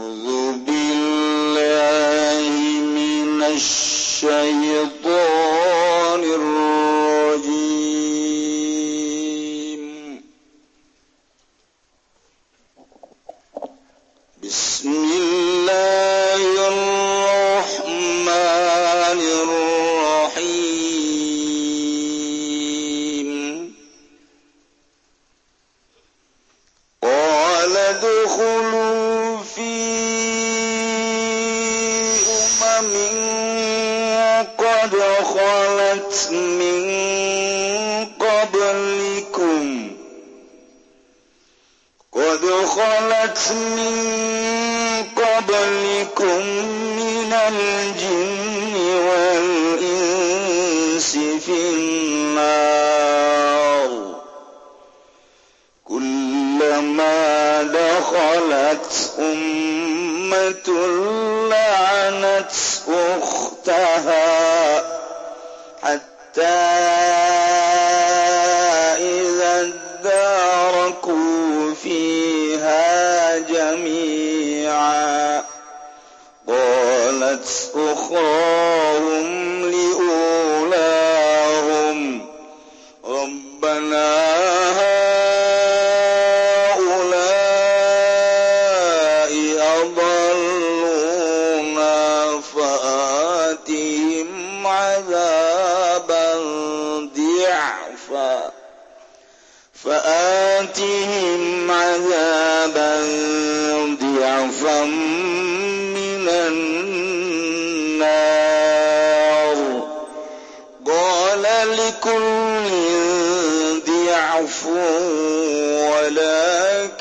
أعوذ بالله من الشيطان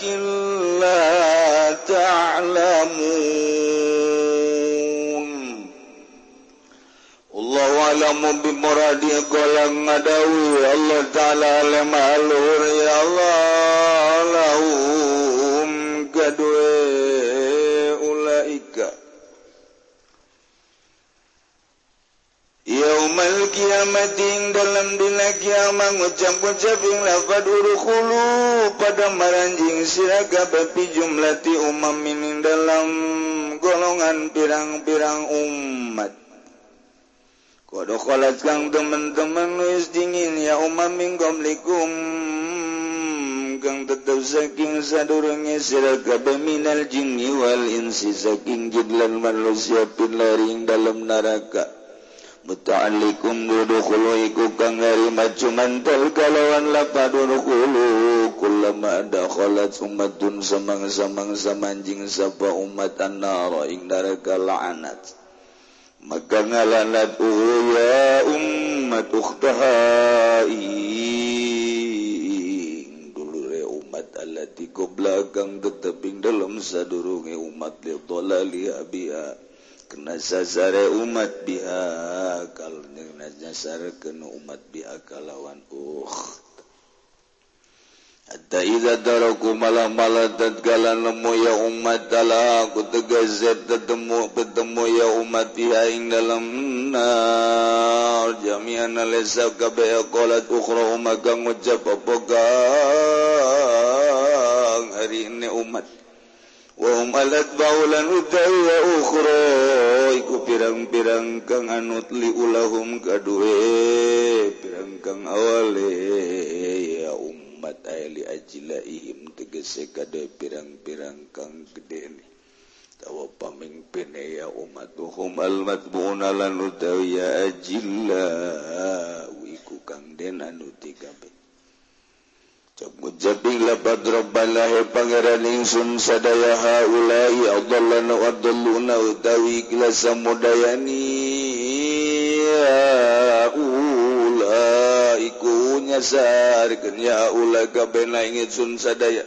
ولكن لا تعلمون الله أعلم بمراد قلم مدوي الله تعالى لما الهر يا الله لهم كدوي kiamating dalamdina kiamat ngucap-gucaping lafad uruhulu pada maranjing siraga babi jumlati umam mining dalam golongan pirang-pirang umat. Kodo kholat kang teman-teman nuis dingin ya umam minggom likum kang tetap saking sadurungnya siraga minal jinni wal insi saking jidlan manusia pin laring dalam neraka. mutalikum dudukulu iku kang ngarima cumantal kalawan lapa dudukulu kulama ada kholat umatun samangsa-mangsa manjing sapa umat annara ing neraka la'anat. Maka ngalanat ya ummat ukhtahai dulu re umat alati belakang teteping dalam sadurunge umat li dhalali abiha nazasare umat biha kalau nazasare kena umat biha kalawan uh Ada idza daraku malam maladat galan lemu ya umat dala ku tegazet tetemu bertemu ya umat biha ing dalam nar. Jami'an alesa kabeh qalat ukhra umat kang ngucap apa gang. Hari ini umat ku pirang-pirang kang anut liulahum kaduwe pirangkang awale ya umat ali ajlaihim tegese kade pirang-pirang kang gedeni tawa pamimpin e ya umat uhum almatbuuna lan utawi ya ajillah Mujabinglah padrobbanah pangeran ingsun sadayaha ulai adallana wa adalluna utawi gila samudayani ulai ku nyasarkeun ya ulai kabeh ingsun sadaya.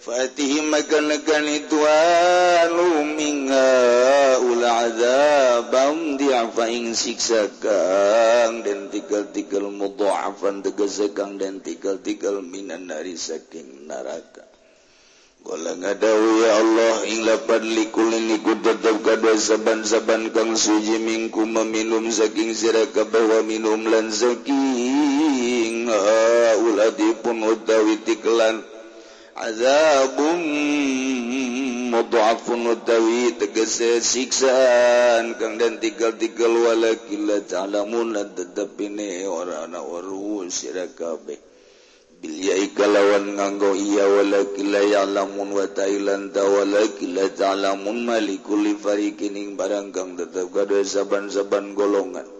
فأتهم مكان luminga منها أولى عذابا ing siksa kang dan tikel-tikel mudha'afan tegese kang dan tikel-tikel minan dari saking neraka. Kala ngadawi ya Allah ing lapan likul ini tetap kadwa saban-saban kang suji mingku meminum saking sira kabeh wa minum lan saking uladipun utawi tiklan. azabum mudhaafun utawi tegese siksaan kang dan tigal-tigal walakil ta'lamun tetepine ora ana waru sira kabeh. Bil yai kalawan nganggo iya walakil ya'lamun wa ta'ilan ta walakil ta'lamun malikul farikin ing barang kang tetep kada saban-saban golongan.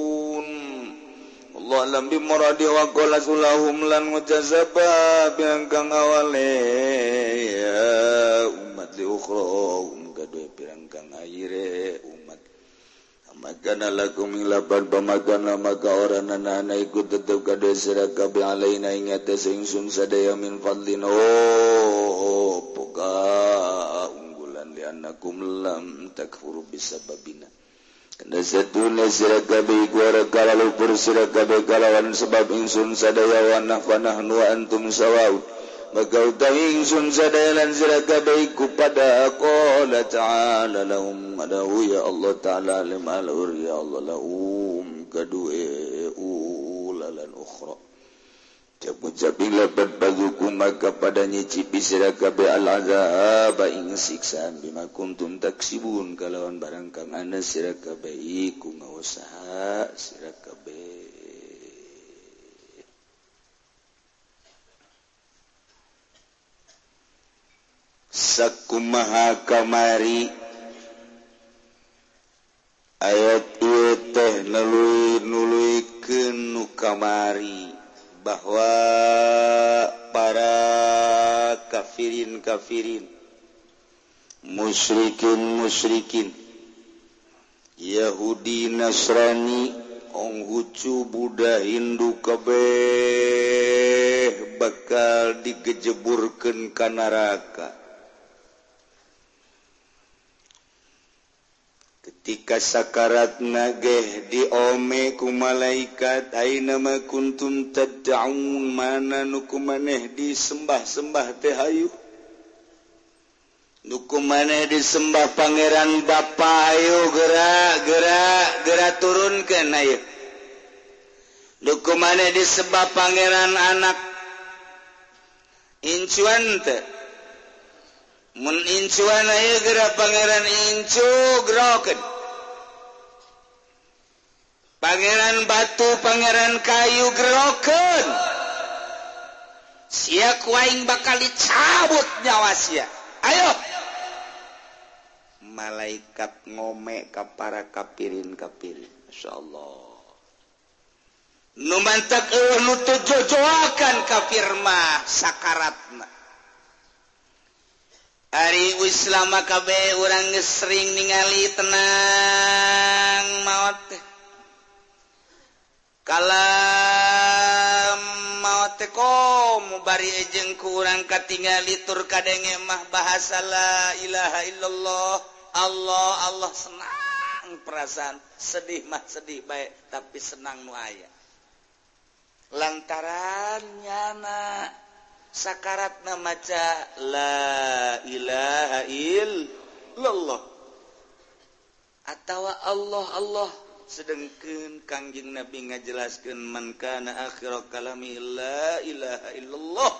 walam bimuradi wa qala sulahum lan mujazaba biangkang awale. Ya umat li ukhra um kadue pirangkang aire umat. Magana lakum ila barba magana maka ora nanana iku tetep kadue sira kabe alaina ing atas ingsun sadaya min fadlin. Oh poka unggulan li annakum lam takfuru bisababina. sirakabgor sirakabwan sebab sadaya wana panah nuantum sawwaud maka utang ingsun sadalan sirakabku pada aku la ta'ala lahum madahu ya Allah ta'ala limal ya Allah lahum kadue Jabila berbaguku maka pada nyicipi sirakabe al azab ing siksaan bima kuntum taksibun kalawan barang kang anda sirakabe iku ngawusaha sirakabe sakumaha kamari ayat ieu teh nului nuluikeun nu kamari. bahwa para kafirin kafirin musyrikin musyrikin Yahudi Nasrani Ong Hucu Buddha Hindu kabeh bakal digejeburkan ke neraka. tika sakarat nageh diome ku malaikat nama kuntum tadaun mana nuku maneh disembah sembah teh ayu nuku maneh disembah pangeran bapa ayo gerak gerak gerak turunkan ayo nuku maneh disembah pangeran anak. Incuan teh. Mun incuan ayo gerak pangeran incu gerokan Pangeran Batu Pangeran kayu geroken. Siap kuing bakal dicabut nyawasia ayo. Malaikat ngomek ke para kapirin kapirin Masya Allah numantak lutut jojoakan kafir mah sakaratna. Ari Islam kabeh orang sering ningali tenang maut. teh kalau mau teko mubarijeng kurang katingal litur kadenge mah bahasa la ilaha illallah. Allah Allah senang perasaan. Sedih mah sedih baik tapi senang nu aya. Lantaran nyana sakarat maca la ilaha illallah. Atau Allah Allah. sedangken Kangjeng Nabi ngajelaskan mankana akhir kalami la ilaha illallah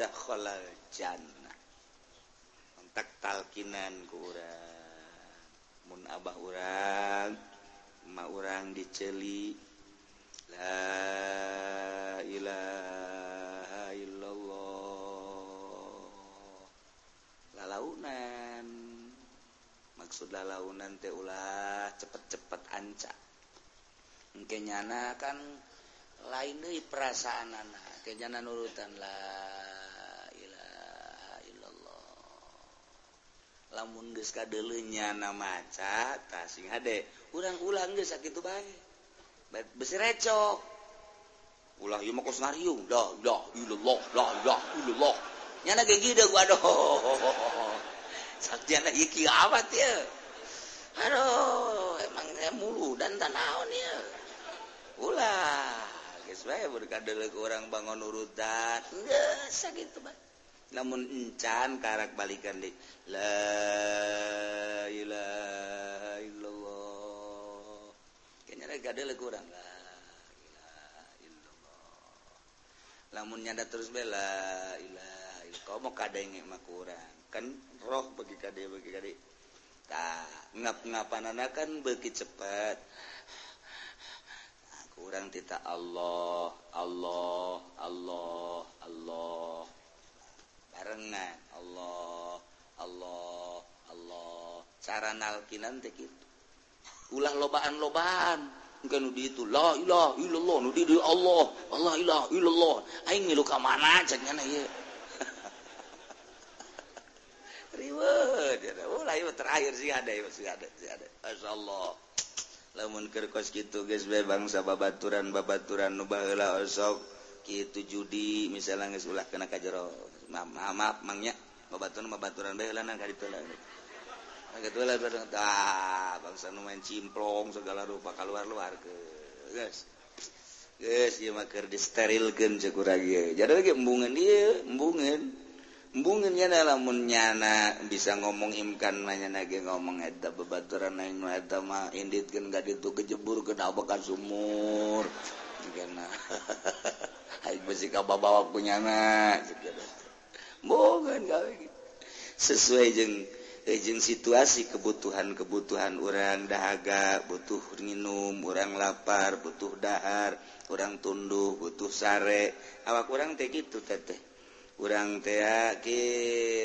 dakhalal jannah. Mentak talkinan ku urang. Mun abah urang, ma urang diceli la ilaha illallah. Lalaunan maksud lalaunan teh ulah cepet-cepet ancak kenyana kan lain dari perasaan anak kejana nurutan la ilaha illallah. Lamun geus kadeuleunnya na maca tasing hade. Urang-ulang geus sakitu bae. Besi recok. Ulah ieu mah kosnarium la la illallah la ilaha illallah. Nyana ge gida gua aduh. Sakjana iki kiamat ya aduh emangnya eh, mulu dan tanaon ya ulah orang bangun urutan. Gitu namun encan karak balikan di la ilaha illallah. Kayaknya rek ada kurang la illallah. Lamun nyada terus bela ilaha illallah. Mau kadenge mah kurang kan roh bagi kade bagi kade. Tak ngap ngapan kan beki cepat kurang tita Allah Allah Allah Allah. Barengan Allah Allah Allah. Cara nalkinan teh gitu ulah lobaan lobaan enggak nudi itu la ilah illallah nudi di Allah. Allah ilah illallah. Aing ngilu ka mana cenah ieu riweuh dia ulah terakhir sih ada ya sih ada sih ada. Masyaallah lamunkerkos gitu guys bangsa babaturan babaturan nubalah osok gitu judi misalnya geus ulah kena ka jero maaf mangnya babaturan babaturan bae ka ditu lah bangsa nu main cimplong segala rupa keluar-luar ke guys guys ieu mah keur disterilkeun ceuk urang ieu. Jadi lagi embungan ieu embungan. bunginnya lamunnyana bisa ngomong imkan nanya nage ngomong eta bebaturan nu eta mah indit kan gak itu kejebur ke dabakan sumur. Karena hai besi kaba bawa punya na bukan gawe sesuai jeng eh, jeng situasi kebutuhan kebutuhan orang dahaga butuh minum orang lapar butuh dahar orang tunduh butuh sare. Awak orang teh gitu teteh. kurang teaki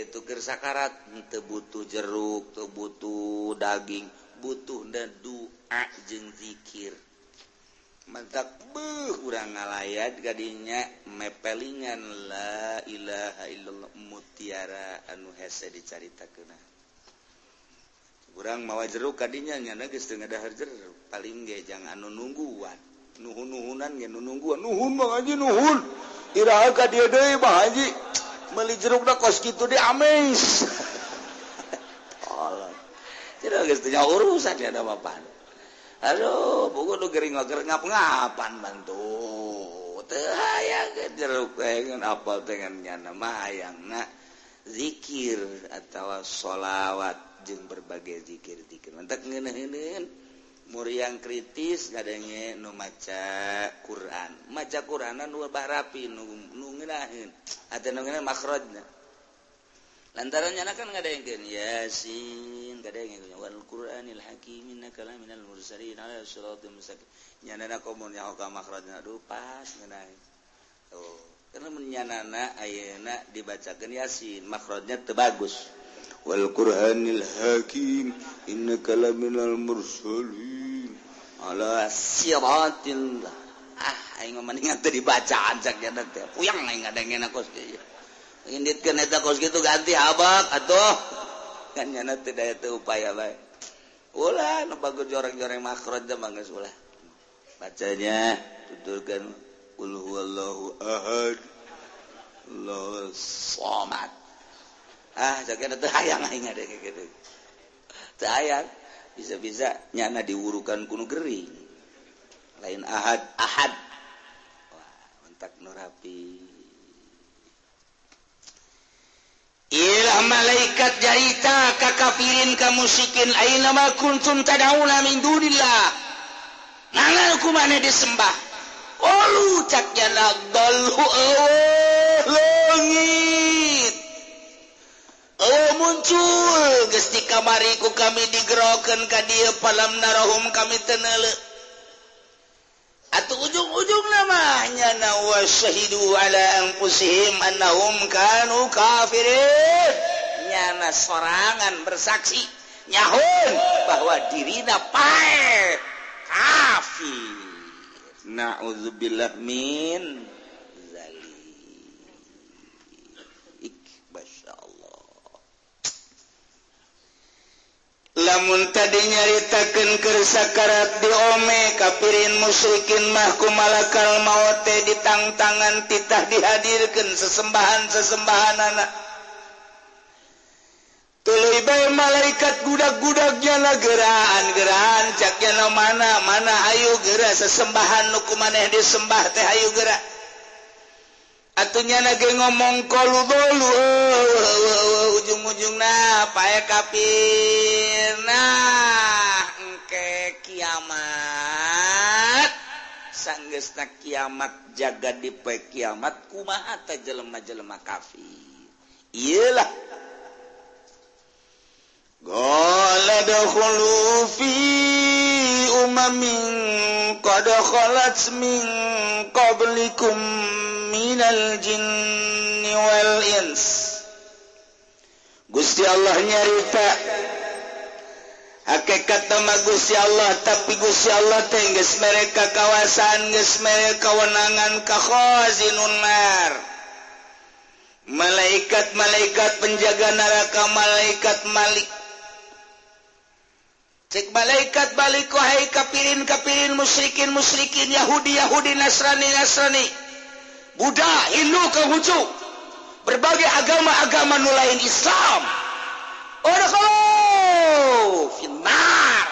tukir sakarat tebutuh jeruk tebutuh daging butuh dadua jeng dzikir mantap be kurang ngalayat gadinya mepelingan la ilaha illallah mutiara anu hese dicarita kena kurang mawa jeruk kadinya nyana geus teu ngadahar jeruk. Paling ge jangan anu nungguan nuhun-nuhunan ge nu nungguan nuhun mah aja nuhun. Iraha dia deui Bah Haji meuli jerukna kos kitu di amis. Tolong. Tidak geus teu urusan ya da bapak. Aduh, buku nu gering ngap-ngapan bantu. Teu hayang jeruk teh apal teh nyana mah hayangna zikir atawa shalawat jeung berbagai zikir-zikir. Mantak ngeuneun muriang kritis gadenge nu maca Quran. Maca Quranan nu barapi nu nu ngeunaheun atuh nu ngeunaheun makhrajna. Lantaran nyana kan ngadengkeun yasin kadangge wal Qur'anil hakim innaka laminal mursalin ala siratal mustaqim. Nyana komun nyaho ka makhrajna aduh pas ngeunaheun oh karena menyanana ayeuna dibacakeun yasin makhrajnya teu bagus. Wal Qur'anil hakim innaka laminal mursalin. sirotil ah aing mendingan teu dibaca ancak jana teh. Puyang aing ngadengeuna kos kieu inditkeun eta kos kitu ganti abak atuh. Kan nyana teh daya teu upaya bae. Ulah nu bagus joreng-joreng makhraj teh mah geus ulah. Bacanya tuturkeun qul huwallahu ahad Allahu somad ah jaga teu hayang aing ngadengeun kitu teu hayang. bisa-bisa nyana diwurukan kuno Gering lain Ahad Ahad Wah, nurapi Ilah malaikat jaita kakafirin ka aina ma kuntum tad'una min dunillah. Nangal ku mane disembah. Olu cak jana dalu leungit. muncul. Gesti kamariku kami digeroken ka dia palam narahum kami tenele atau ujung-ujung namanya nawasyahidu ala anfusihim annahum kanu kafirin. Nyana sorangan bersaksi nyahun bahwa dirina pae kafir. Na'udzubillah min lamun tadi nyaritakan kersakarat diome kapirin musyrikin mahku malakal maute ditangtangan titah dihadirkan sesembahan-sesembahan anak tuluy bae malaikat gudak gudaknya na geraan geraan caknya na mana mana ayo gera sesembahan nu kumaneh disembah teh ayo gerak atunya nage ngomong kolulu eh, eh, eh, ujung-ujung nah pae kapir. Nah engke kiamat. Sanggesna kiamat jaga di pae kiamat kumaha teh jelema-jelema kafir. Iyalah. Qala dakhulu fi أمم قد خلت من قبلكم من الجن والإنس Gusti Allah nyarita. Hakekat nama Gusti Allah tapi Gusti Allah tengges mereka kawasan ges mereka kewenangan kakhozinun nar. Malaikat-malaikat penjaga neraka malaikat malik cek malaikat balik wahai kapirin kapirin musyrikin musyrikin Yahudi Yahudi Nasrani Nasrani. Buddha Hindu Konghucu. Berbagai agama-agama nulain Islam. Orang finar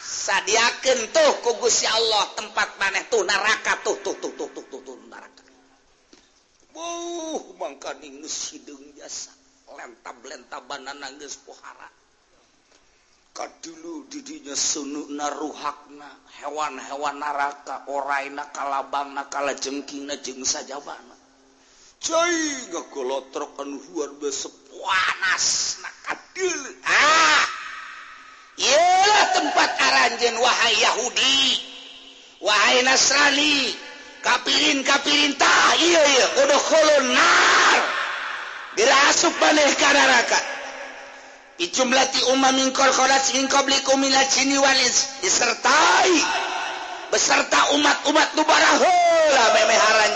sadiakan tuh kugus ya Allah tempat maneh tuh neraka tuh tuh tuh tuh tuh tuh, tuh neraka. Wuh, mangka ningus hidung jasa. Lentab lentabanan nangis pohara. dulu didinya sunu naruhakna hewan-hewan naraka orai na kalabang na kala jengking na jeng saja ah! ialah tempat Aranjen wahai Yahudi wahai Nasrani kapirin kapirintah dirasuk maneh neraka jumlati disertai. Beserta umat-umat nubaraholaran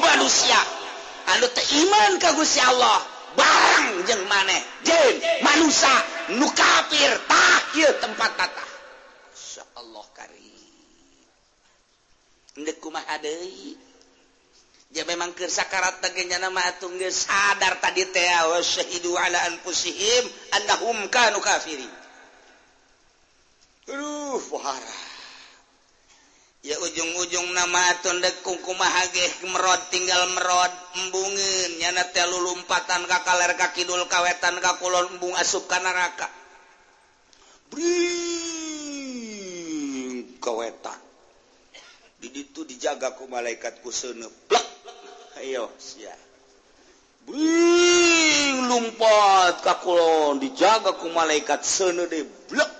manusia. Anu iman kagusi Allah. Barang jeng maneh. Manusia. Nu kafir takil tempat tata. Insya Allah kari kumaha deui? ya memang kersakarat tagnya nama atung sadar tadi teh wasyahidu ala anfusihim annahum kanu kafirin. Aduh wahara ya ujung-ujung nama atun dek kumaha geh merod tinggal merod embungeun nyana teh lulumpatan ka kaler ka kidul kawetan ka kulon embung asup ka neraka. Bring kawetan. Di ditu dijaga ku malaikat ku lumpat kakulon dijaga ku malaikat sene de blok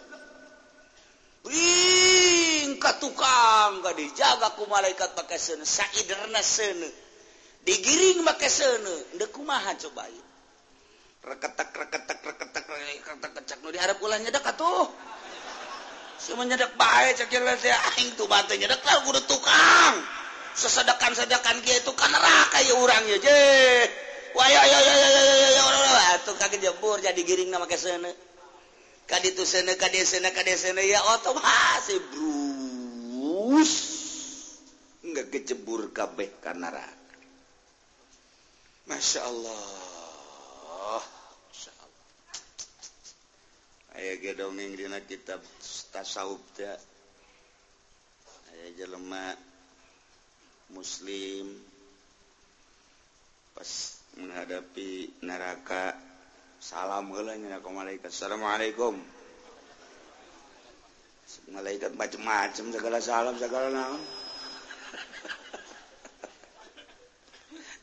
Bing katukang ka dijaga ku malaikat pakai sene saiderna sene. Digiring pakai sene ndek kumaha coba reketak reketek reketek reketek reketek kecak nu diharap ulah nyedak atuh. Si menyedak bae cek teh aing tuh batu nyedak lah kudu tukang. sesedekan-sedekan dia itu karena kayak orangnya je. Jebur jadi giring nama ke sana. Kadi itu sana kadi sana kadi sana ya otomatis brus. Nggak kejebur kabeh karena neraka. Masya Allah. Masya Allah. Ayo ge dongeng dina kitab tasawuf teh. Aya jelema muslim pas menghadapi neraka salam heula neraka malaikat. Assalamualaikum. Malaikat macam-macam segala salam segala naon.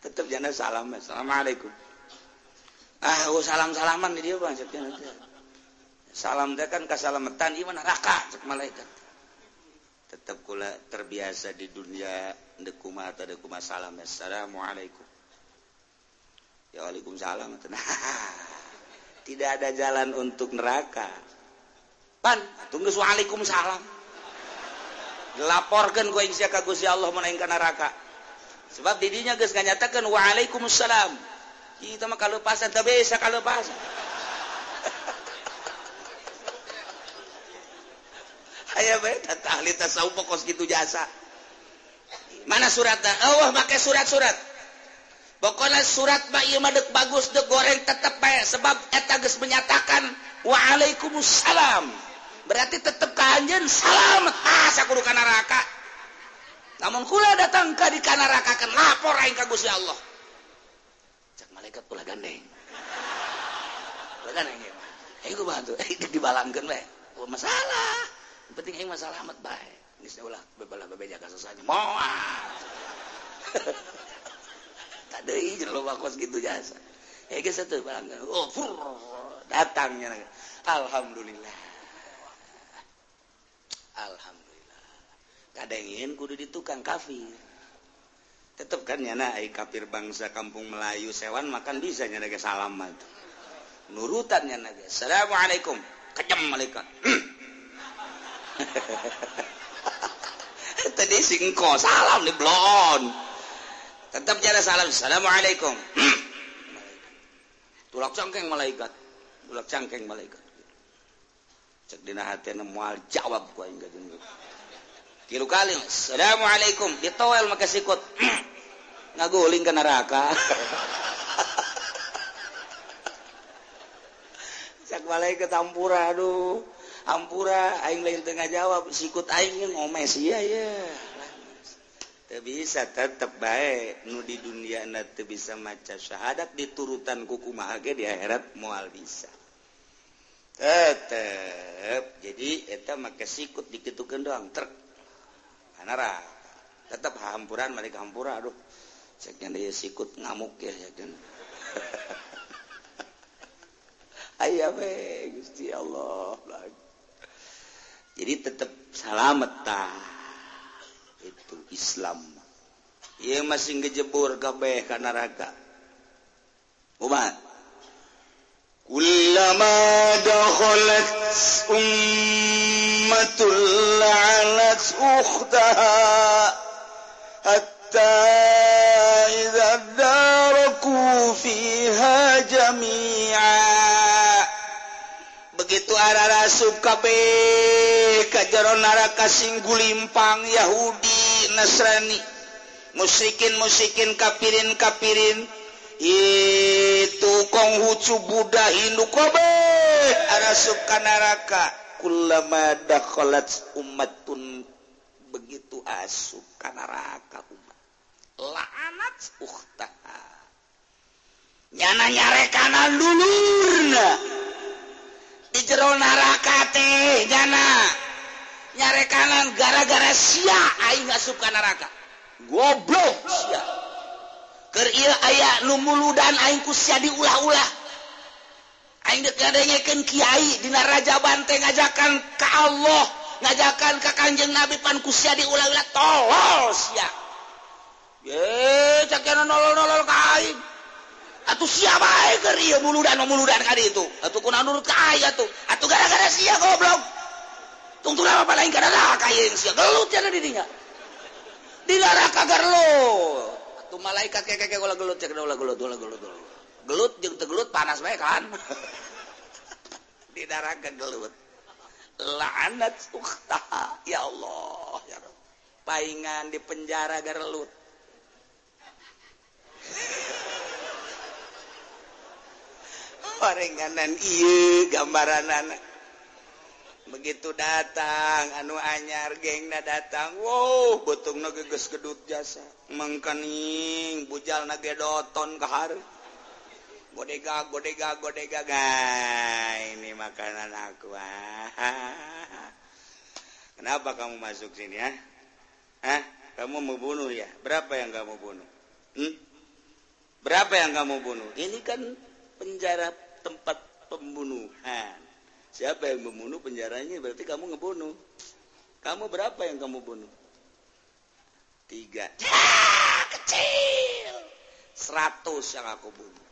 Tetap jana salam assalamualaikum. Ah oh salam salaman di dia bang salam dia kan kasalametan iman neraka cek malaikat tetap kula terbiasa di dunia dekuma atau dekuma salam. Assalamualaikum. Ya waalaikumsalam. Tidak ada jalan untuk neraka. Pan tunggu waalaikumsalam. Dilaporkan ku ing ka Gusti Allah menaing ka neraka. Sebab didinya geus nganyatakeun waalaikumsalam. Kita mah kalau pasan teu bisa kalau pasan gitu jasa. Mana surat Allah pakai surat-surat. Pokoknya surat Bakymadek bagus de goreng tetap sebab etages menyatakan Waalaikumsalam berarti tetap kehanjen salam ah, asa kudu kana neraka. Namun kula datang ke di kana neraka kan lapor aing ka Gusti Allah. Cak malaikat ulah gandeng. Ulah gandeng ya. Eh, mah hey, bantu. Hey, dibalangkeun we masalah penting aing masalah amat baik. Geus ulah bebalah bebeja kasusnya moal deui jeung loba kos gitu jasa. Ya geus atuh barang oh fur, datangnya. Alhamdulillah. Alhamdulillah. Kadengin kudu di tukang kafir. Tetep kan nyana ai kafir bangsa kampung Melayu sewan makan bisa nyana ge salam nurutan nyana ge. Assalamualaikum. Kejem malaikat tadi singko salam di blon. Tetap jalan salam. Assalamualaikum. Tulak cangkeng malaikat. Tulak cangkeng malaikat. Cek dina hati mual jawab ku aing gajeng kiru kali assalamualaikum. Ditowel make sikut. Ngaguling ke neraka. Cek malaikat tampura aduh. Ampura aing lain tengah jawab sikut aing ngomes oh, iya ya bisa tetap baik nu di dunia nanti bisa maca syahadat diturutan kuku mahage di akhirat mual bisa. Tetap jadi eta make sikut dikitukeun doang trek. Anara tetap hampuran mereka hampura aduh. Ceknya dia sikut ngamuk ya sekian ayah be gusti Allah lagi jadi tetap salamettah itu Islam. Ia masih ngejebur kabeh ka neraka umat. كلما دخلت أمة لعنت أختها حتى إذا اداركوا فيها جميعا ara subkaB kajron naraka singgulimpang Yahudi Nasrani. Musikin musikin kafirin kafirin itu kong hucu Buddha Hindu Kobe arasuk subka naraka. Kulama dakhalat ummatun begitu asuk ka neraka umat. La'anat ukhtaha. Nyana nyarekana lulurna di jero narakate jana. Nyare kanan gara-gara sia aing asup ka neraka goblok sia. Keur ieu aya nu muludan aing ku sia diulah-ulah. Aing geus ngadengekeun kiai dina raja teh ngajakan ka Allah ngajakan ka Kanjeng Nabi pan ku sia diulah-ulah. Tolol sia. Ye cak nolol-nolol ka aing. atau siapa keri iya, mulu dan muludan muludan kali itu. atau kuna nurut kaya tuh. atau gara-gara sia goblok. lama apa lain kada kaya yang siapa gelut ya di dinya. di darah kagak lo. Atuh malaikat kayak kayak gula gelut cek gula gelut gula gelut. Gelut jeng tegelut panas banget kan. Dilara gelut. La'anat suka Ya Allah, ya Paingan di penjara gelut gelut. renganan gambaran anak begitu datang anu anyar geng datang Wow betung kedut jasa. Mengkening bujal nagedoton kehar bodega bodega godega ini makanan aku Kenapa kamu masuk sini ya kamu mau bunuh ya? Berapa yang kamu bunuh? Hmm? berapa yang kamu bunuh? Ini kan penjara tempat pembunuhan. Siapa yang membunuh penjaranya berarti kamu ngebunuh. Kamu berapa yang kamu bunuh? Tiga. Ya, kecil. Seratus yang aku bunuh.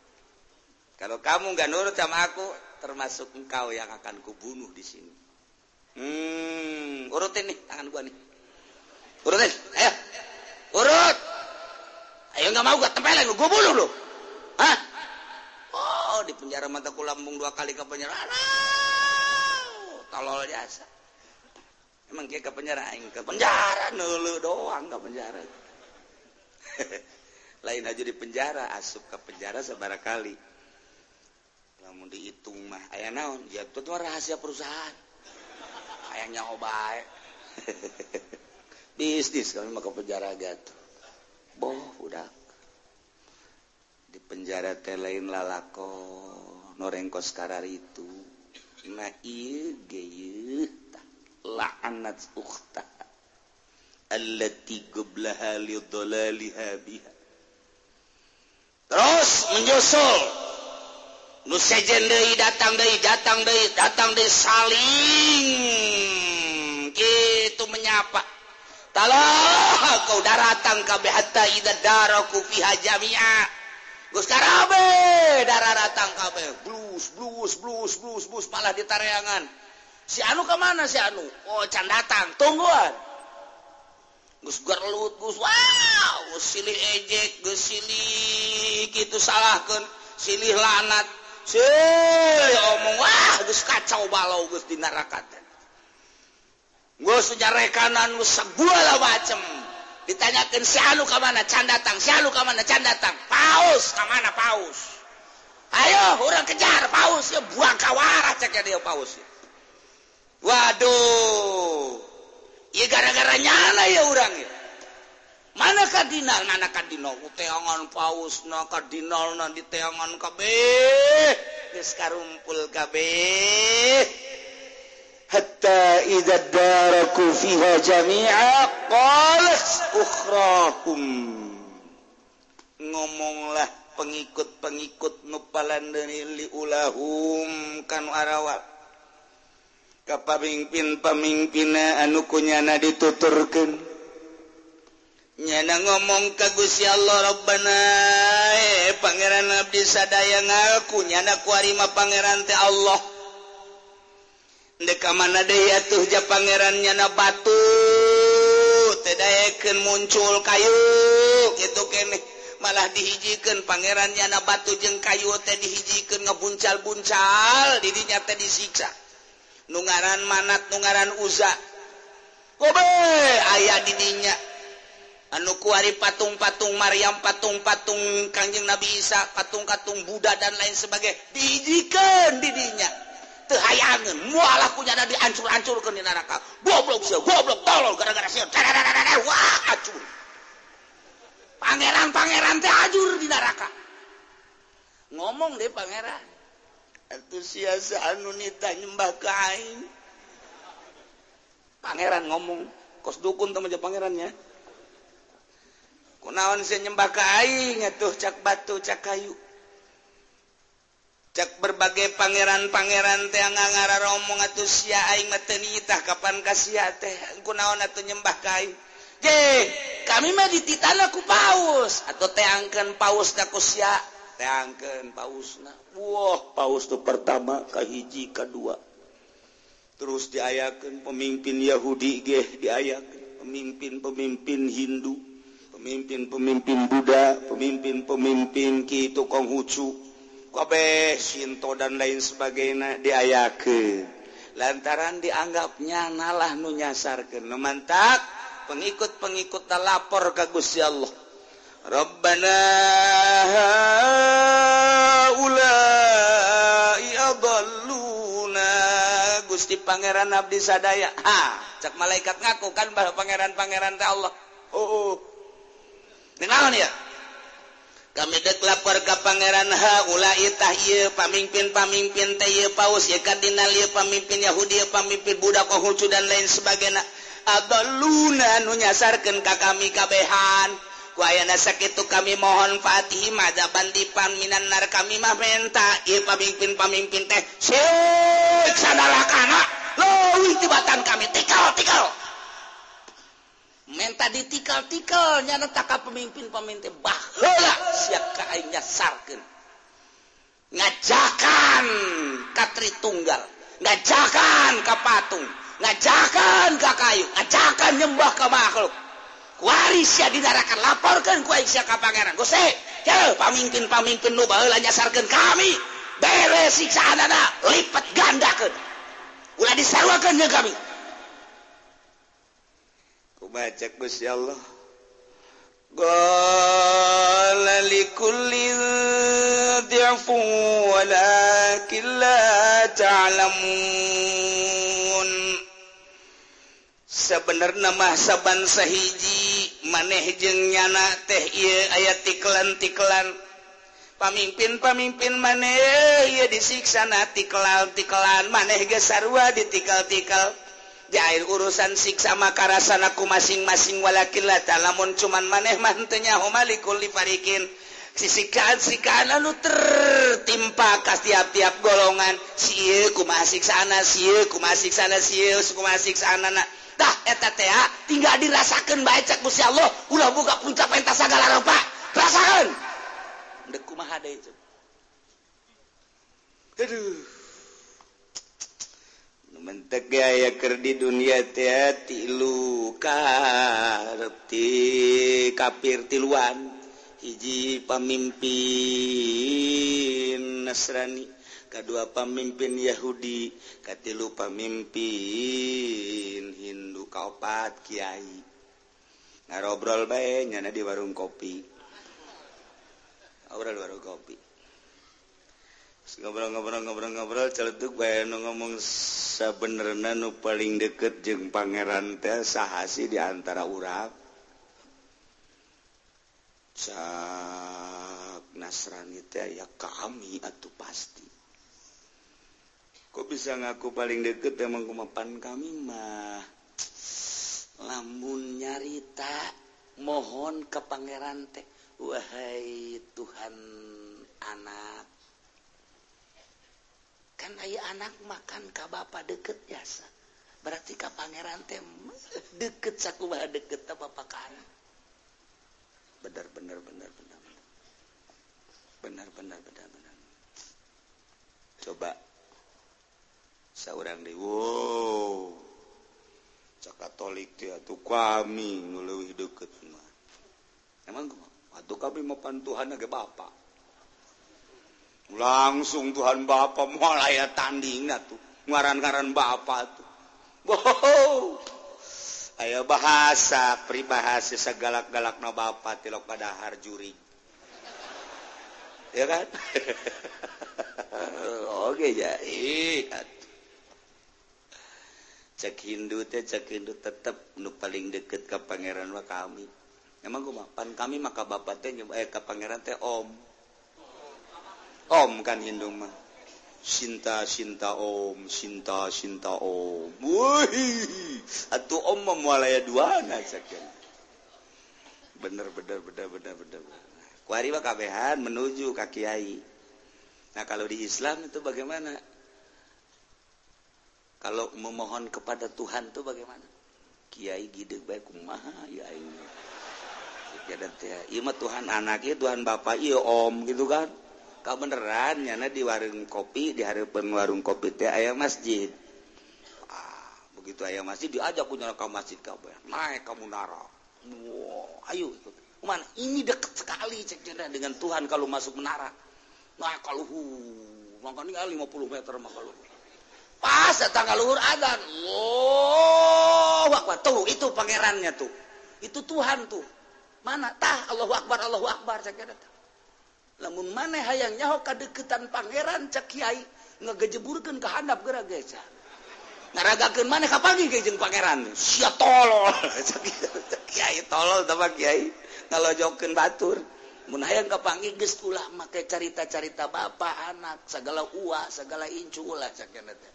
Kalau kamu nggak nurut sama aku, termasuk engkau yang akan kubunuh di sini. Hmm, urutin nih tangan gua nih. Urutin, ayo. Urut. Ayo nggak mau gua tempelin lu, gua bunuh lu. Hah? Di penjara mataku lambung dua kali ke penjara. Tolol jasa emang dia ke penjara? Aing ke penjara nulu doang ke penjara. Lain aja di penjara asup ke penjara sebara kali. Namun dihitung mah ayah naon? Ya itu tuh rahasia perusahaan. Ayahnya obat bisnis kami mah ke penjara gitu boh udah penjara teh lain lalako norengkos karar itu. Gaya la'anat ukhta. Allati qablaha lidhalaliha biha terus menyusul. Nu sejen datang deui datang deui datang deui saling. Gitu menyapa. Talah kau datang kabeh hatta idza daraku fiha jami'a darah datang kabeh. Blues blues blues blues blues malah ditareangan. Si anu ke mana si anu? Oh can datang. Tungguan. Gus gerlut Gus. Wow Gus silih ejek Gus silih. Gitu salahkan silih lanat. Silih omong. Wah Gus kacau balau Gus di neraka Gus sejarah kanan Gus segala macem. ditanyakan sialu ke mana can datang sialu ke mana can datang paus. Ke mana paus? Ayo orang kejar paus. Ya buang kawara cek dia paus. Ya. waduh. Ya gara-gara nyala ya orang ya? Mana kardinal mana kardinal uteangan paus na kardinal na diteangan kabeh geus karumpul kabeh hatta idza daraku fiha jami'a qalat ukhrahum ngomonglah pengikut-pengikut nupalan dari liulahum kanu arawak. Kapamimpin pemimpina anu kunyana dituturkan nyana ngomong ka Gusti Allah Rabbana eh pangeran abdi sadaya ngaku nyana kuarima pangeran teh Allah. deka mana deuh ja Pangeran nyana batu. Teken muncul kayu. Gitu kene. Malah dihijikan Pangeran nyana batu jeng kayu teh dihijikan ngebuncal-buncal didinya teh disiksa. Ngaran manat nugaran uza. Kobe ayah didinya. Anu kuari patung-patung Maryam patung-patung Kanjeng Nabi Isa patung-patung Buddha dan lain sebagainya. Dihijikan didinya. ayaangan mualah punya ada ancur ke di neraka. Goblok sih goblok tolol gara-gara sih wah acur. Pangeran-pangeran teh ajur di neraka. Ngomong deh pangeran. Antusias anu nita nyembah kain aing pangeran ngomong kos dukun teman pangerannya kunaon saya nyembah kain aing atuh cak batu cak kayu. cek berbagai pangeran-pangeran teang ngara romo ngatus yaing matenitah kapan kasih tehku naon atuh nyembah kain je kami mah dititan aku paus. Atau teangkeun paus da ku sia. Teangkeun pausna. Wah paus tuh pertama kahiji kedua terus diayakan pemimpin Yahudi ge diayakan pemimpin-pemimpin Hindu pemimpin-pemimpin Buddha pemimpin-pemimpin Ki Konghucu kabeh Shinto dan lain sebagainya diayakan lantaran dianggapnya nalah nu nyasarkeun. Mantap pengikut-pengikut lapor ka Gusti Allah. Rabbana Gusti Pangeran Abdi sadaya. Ha cak malaikat ngaku kan bahwa pangeran-pangeran teh Allah. Oh, oh. ya kami dek lapor ke Pangeran ha Halaitah pamimpin-pamimpin Ty Paus Kadina pamimpin Yahudi pamimpin Budak Kohucu dan lain sebagainya. Atau Luna nunyasarkan ka kami kabehan. Ku sakit itu kami mohon Fatih Maja Bandipan Minannar kami mah menta pamimpin-pamimpin teh sanalah anak lowih tibatan kami tikal tikal. menta ditikal-tikalnya letak pemimpin-pemimpin bahwa siap kainnya sarken ngajakan Katri tunggal ngajakan ke patung ngajakan ke kayu ngajakan nyembah ke makhluk. Waris ya didarakan laporkan ku Aisyah ke pangeran. Gose ya pemimpin-pamimpin nu baheula nyasarkeun kami. Beres siksa anak lipat gandakeun. Ulah disarwakeun kami. baca Gusti Allah. Golikulifu ta'lamun. Sebenar nama saban sahiji maneh jeng nyana teh ayat tiklantiklan. Pamimpin pamimpin maneh ia disiksana tikelal tikelan maneh gesarwa ditikal-tikal. jail urusan siksa makarasanaku masing-masing walakilata. Talamun cuman maneh mantenya homalikullifarikin sisikaan sikaan lalu tertimpa kas tiap-tiap golongan. Si siku masik sana siku masik sana sius masik sanadah eta teh ah, tinggal dirasakan baca Musya Allah. Ulah buka puncak pentas segala rupa. Rasakan deku ma itu aduh mentegker di dunia tilu karti kafir tiluan. Hiji pemimpin Nasrani kedua pemimpin Yahudi katilu pemimpin Hindu kaupat Kyai ngarobrol baiknya di warung kopi. Warung kopi. ngobrol-ngobrol-ngobrol celetuk bay nu ngomong sabenerna nu paling deket jeung Pangeran teh sahasi di antara urap cak Nasrani teh ya kami atuh pasti. Kok bisa ngaku paling deket emang kumapan kami mah? Lamun nyarita mohon ke pangeran teh wahai Tuhan anak kan aya anak makan ka bapak deket biasa. Berarti ka pangeran teh deket sakumaha deket ta bapak ka anak. Bener bener bener bener bener bener bener bener coba. Seorang di wow. Cak katolik tuh atuh kami nguleuwih deket mah. Emang atuh kami mau pantuhan ge bapak langsung Tuhan Bapak mulai ya tanding tuh. Ngaran-ngaran Bapak tuh. Wow. Ayo bahasa pribahasa segalak-galak na Bapak tilok pada harjuri ya kan? Oke ya cek Hindu teh cek Hindu tetap nu paling deket ke pangeran wa kami. Emang gue mapan kami maka bapak teh eh ke pangeran teh om. Om kan Hindu mah. Sinta Sinta Om Sinta Sinta Om. Atuh Om memulai dua bener bener bener bener bener. Kuari mah kabehan menuju ke kiai. Nah kalau di Islam itu bagaimana? Kalau memohon kepada Tuhan itu bagaimana? Kiai gede baik kumaha ya ini iya Tuhan anaknya Tuhan bapak iya om gitu kan kau benerannya di warung kopi di hari warung kopi teh ayam masjid. Ah, begitu ayam masjid diajak punya kau masjid kau naik kamu nara wow, ayo. Ikut mana? Ini dekat sekali cek dengan Tuhan kalau masuk menara. Naik kalau hu makanya 50 meter mah kalau pas datang luhur adan. Wow akbar. Tuh itu pangerannya tuh. Itu Tuhan tuh. Mana? Tah Allahu Akbar Allahu Akbar cek namun maneh hayang nyaho kadeketan Pangeran cek kiai ngegejeburkan ke handap gerak geja ngaragakeun maneh ka pagi jeung Pangeran. Sia tolol. Cek kiai tolol tama kiai. Ngalojokeun batur. Mun hayang ka pagi geus ulah make carita-carita bapa anak segala uwa segala incu ulah cek teh.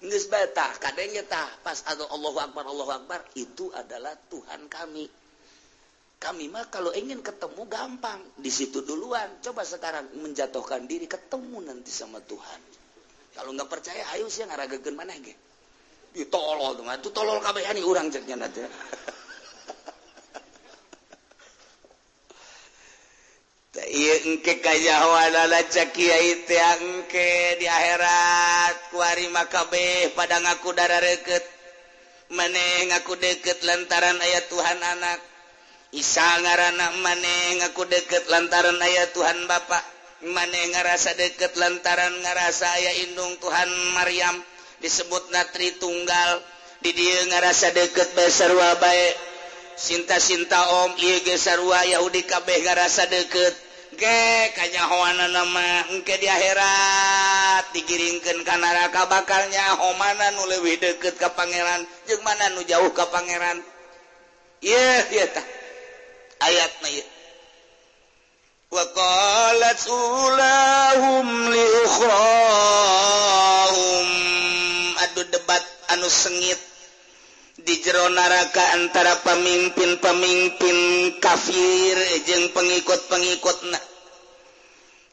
Geus bae tah kadenge tah pas atau Allahu akbar Allahu akbar itu adalah Tuhan kami. Kami mah kalau ingin ketemu gampang. Di situ duluan. Coba sekarang menjatuhkan diri ketemu nanti sama Tuhan. Kalau nggak percaya ayo sih ngaragakeun mana ge? Ditolol tuh itu tolol kabehan nih orang ceknya nanti Iya engke kajawana cek kiai teh engke di akhirat. Kuari makabe pada ngaku darah deket meneng ngaku deket lantaran ayat Tuhan anak Isa ngaranak maneh ngaku deket lantaran ayat Tuhan Bapak maneh ngerasa deket lantaran ngerasa aya Indung Tuhan Maryam. Disebut natri tunggal. Di dia ngerasa deket besar wabae Sinta-sinta Om I gesarwa Yahudi kabeh ngarasa deket. Ge kanyahoana nama engke di akhirat. Digiringkan kanaraka bakalnya homana nu lebih deket ke pangeran. Jeung mana nu jauh ke pangeran. Iya yeah, iya yeah, ayat aduh debat anu sengit di jero naraka antara pemimpin-pemimpin kafir jeung pengikut-pengikut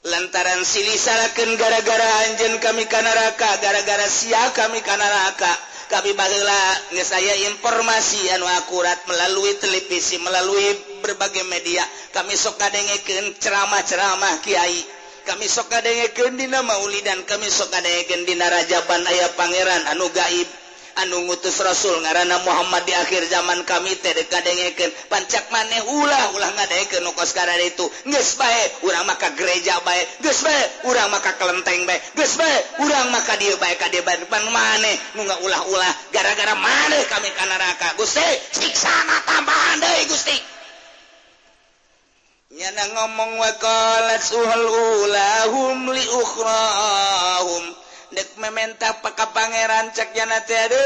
lantaran silih salahkan gara-gara Anjen kami kanaka gara-gara sia kami kanaka kami baglah saya informasi anu akurat melalui televisi melalui berbagai media. Kami soka dengeken ceramah-ceramah Kyai kami soka dengekendina Mauli dan kami soka dengekendina Rajaban ayah Pangeran anu gaib. Anu ngutus Rasul ngaranana Muhammad di akhir zaman kami TDK dengeken pancak maneh ulah ulah ngadeken nukos karena itu. Nges baik urang maka gereja baik nges bae urang maka kelenteng baik nges bae urang maka dia baik ka dia depan maneh nu nggak ulah-ulah gara-gara maneh kami ka neraka. Gusti siksa tambahan deui Gusti. nyana ngomong wakolat suhal ulahum li ukhrahum. Dek mementa paka pangeran cak nyana tiade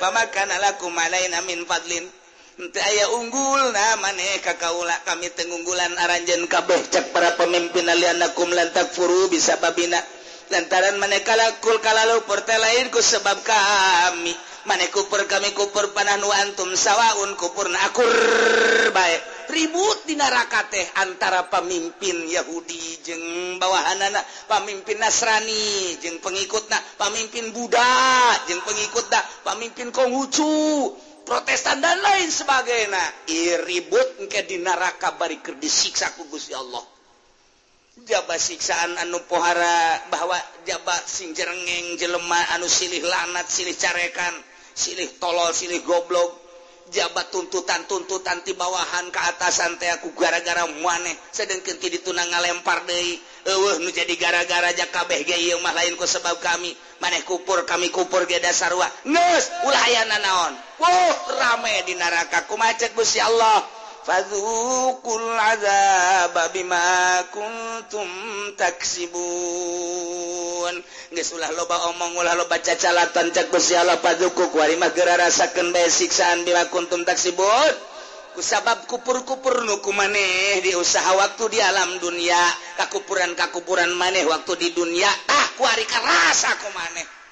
pamakan alaku malaina min fadlin. Ente aya unggul na maneh kakaula kami tengunggulan aranjen kabeh cak para pemimpin alianakum lantak furu bisa babina lantaran maneh kalakul kalalu pertelain ku sebab kami. manekupur kami kupur panan antum sawwaun kupurnakur baik ribut di neraka teh antara pemimpin Yahudi jeng bawahan anak pemimpin Nasrani jeng pengikut nak pemimpin Buddha jeng pengikut dah pemimpin Konghucu Protestan dan lain sebagainya. Ribut engke di neraka bari keur disiksa ku Gusti Allah. Jaba siksaan anu pohara bahwa jabat sing jerengeng jelema anu silih lanat silih carekan. silih tolol silih goblok. Jabat tuntutan-tuntutan ti bawahan keatasan aku gara-gara mueh sedangkenti ditunang ngalempar De nu jadi gara-gara aja kabeh mah lain ku sebab kami. Maneh kupur kami kupur geda sarwah naon? Rame di nerakaku macet Gusti Allah. fadhuqul azaba bima kuntum taksibun geus ulah loba omong ulah loba cacalatan cak Gusti Allah fadhuqu kuari mah geura rasakeun bae siksaan bima kuntum taksibun. Ku sabab kupur-kupur nu kumaneh di usaha waktu di alam dunia kakupuran-kakupuran maneh waktu di dunia ah ku ari karasa kumaneh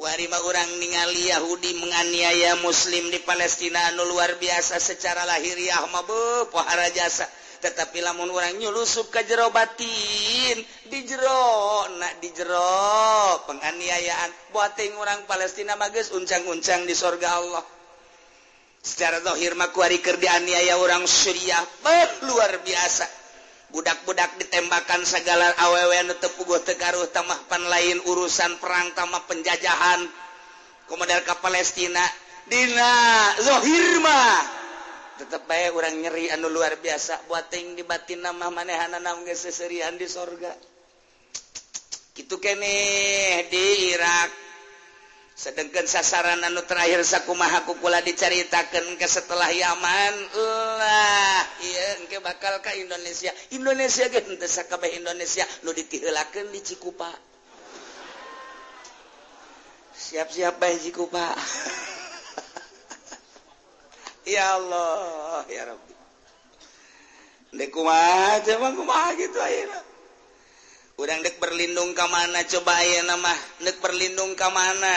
warima orang ningali Yahudi menganiaya muslim di Palestina anu luar biasa secara lahiriah mabe pohara jasa. Tetapi lamun orang nyulusup ke jero batin di jero nak di jero penganiayaan. Buating orang Palestina magis uncang-uncang di sorga Allah. Secara zahir makuari kerdianiaya orang syriah luar biasa. budak-budak ditembakan segala awew tepugo Tegaruh tamahpan lain urusan perang tamah penjajahan. Komodal ke Palestina Dinahirma tetap baik orang nyeri anu luar biasa buating di batin nama manehan seserian di sorga. Gitu kene di Irak. sedangkan sasaran anu terakhir sakumaha pula diceritakan ke setelah Yaman. Lah iya engke bakal ke Indonesia. Indonesia ge henteu sakabeh Indonesia. Nu ditiheulakeun di Cikupa. Siap-siap bae Cikupa. Ya Allah ya Rabbi. Dek kumaha cuman kumaha gitu ayeuna? Urang dek berlindung ke mana? Coba ayeuna mah dek berlindung ke mana?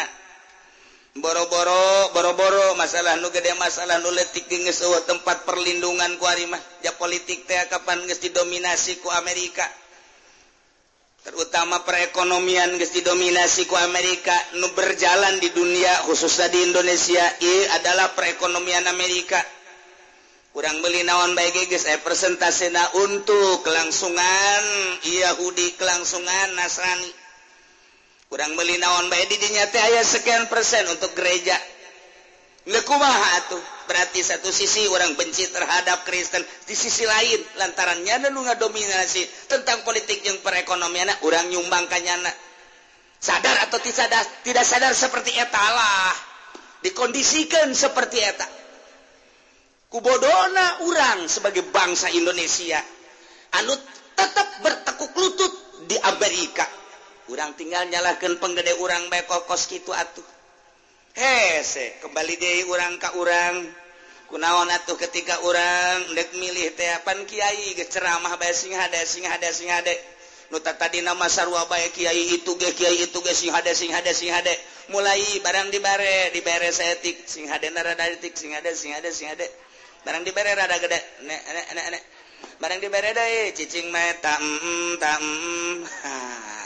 boro-boro boro-boro masalah nu gede masalah nuletik tempat perlindungan kuarimah ya politik teh kapan geus didominasi ku Amerika? Terutama perekonomian geus didominasi ku Amerika nu berjalan di dunia khususnya di Indonesia ieu adalah perekonomian Amerika. Kurang beli naon baik geus eh, persentasena untuk kelangsungan Yahudi kelangsungan Nasrani. kurang beli naon baik didinya teh aya sekian persen untuk gereja. Lekumaha tuh berarti satu sisi orang benci terhadap Kristen di sisi lain lantarannya dulu nggak dominasi tentang politik yang perekonomian orang nyumbangkannya sadar atau tidak sadar, tidak sadar seperti etalah dikondisikan seperti eta. Kubodona orang sebagai bangsa Indonesia anu tetap bertekuk lutut di Amerika. kurang tinggal nyalakan penggede urang baik kokos gitu atuh. Hese kembali deh urang ka urang. Kunaon atuh ketika urang dek milih teapan Kiai? Geceramah bae sing hade sing hade sing hade. Nu tadi nama sarwa bae Kiai itu ge Kiai itu ge sing hade sing hade sing hade. Mulai barang dibare dibare setik sing hade rada detik sing hade sing hade sing hade. Barang dibare rada gede nek nek nek barang dibare deh cicing meh tam tam ha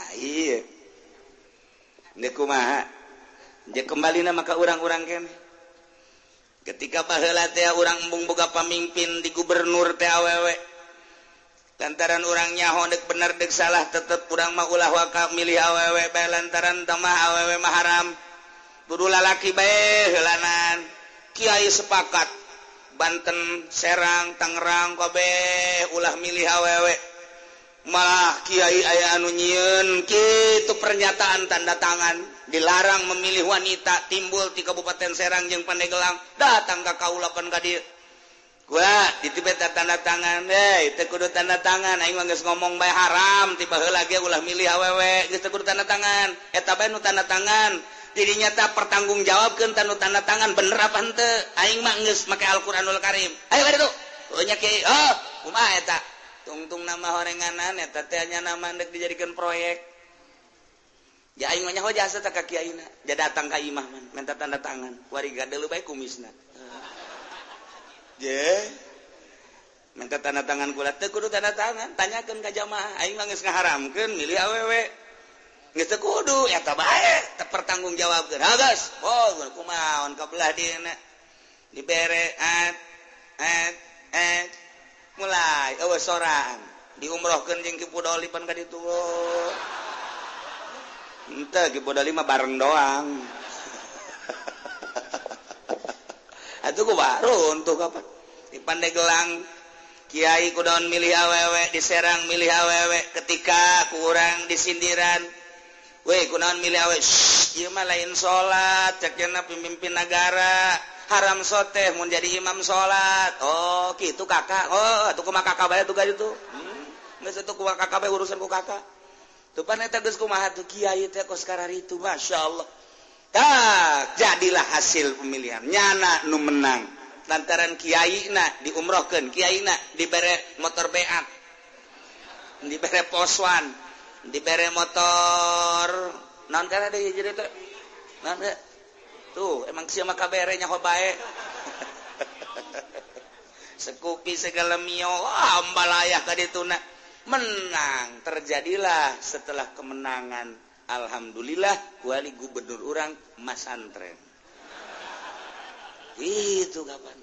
dia kembali maka orang-orang kan ketika pahala teh orang boga pemimpin di gubernur teh awewe lantaran orang nyaho dek bener dek salah tetep kurang mah ulah wakaf milih awewe bae lantaran tamah awewe mah haram. Kudu lalaki bae heulanan. Kiai sepakat Banten Serang Tangerang kabeh ulah milih awewe. malah Kyai aya anu nyiun gitu pernyataan tanda tangan. Dilarang memilih wanita timbul di Kabupaten Serang jeung Pandegelang datang ke Kaulapan Kadir gua di Tibet tanda tangan. Deh itu kudu tanda tangan. Aing mah ngomong bae haram. Tiba lagi ge ulah milih awewe. Geus kudu tanda tangan. Eta bae nu tanda tangan. Jadi nyata pertanggung jawabkeun tanu tanda tangan. Bener apa henteu aing mah geus make Al-Qur'anul Karim. Ayo bari tuh nya Kyai oh kumaha eta? tungtung nama horenganan eta teh nya nama ndek dijadikan proyek. Ya aing mah jasa tak ka kiaina. Ja datang ka imah man minta tanda tangan. Wariga deuleu bae kumisna. Je? Minta tanda tangan kula teu kudu tanda tangan tanyakeun ka jamaah. Aing mah geus ngaharamkeun milih awewe. Geus teu kudu eta bae. Teu pertanggung jawabkeun ha geus? Oh kumaon kabelah dina dibere at at at mulai awas di diumrohkan jeng kipu doli kadi tuh ente kipu doli mah bareng doang. Itu ku baru untuk apa di Pandeglang Kiai kudaun milih awewek diserang milih awewek ketika kurang disindiran Weh kudaun milih awewek Shhh, ieu mah lain sholat, cekena pemimpin negara, haram sote mau jadi imam salat Oh gitu kakak. Oh tuh hmm? kuma kakak banyak tugas kayak itu hmm. tuh kuma kakak banyak urusan ku kakak. Tuh paneta geus kumaha tuh kiai teh kos itu masya Allah tak jadilah hasil pemilihan. Nyana nu menang. Lantaran kiai na diumrohkan kiai na dibere motor beat. Dibere poswan. Dibere motor non karena ada jadi teh. Non tuh emang siapa kabarnya kok baik sekupi segala mio ambalayah tadi tuna menang terjadilah setelah kemenangan. Alhamdulillah kuali gubernur orang mas antren itu kapan?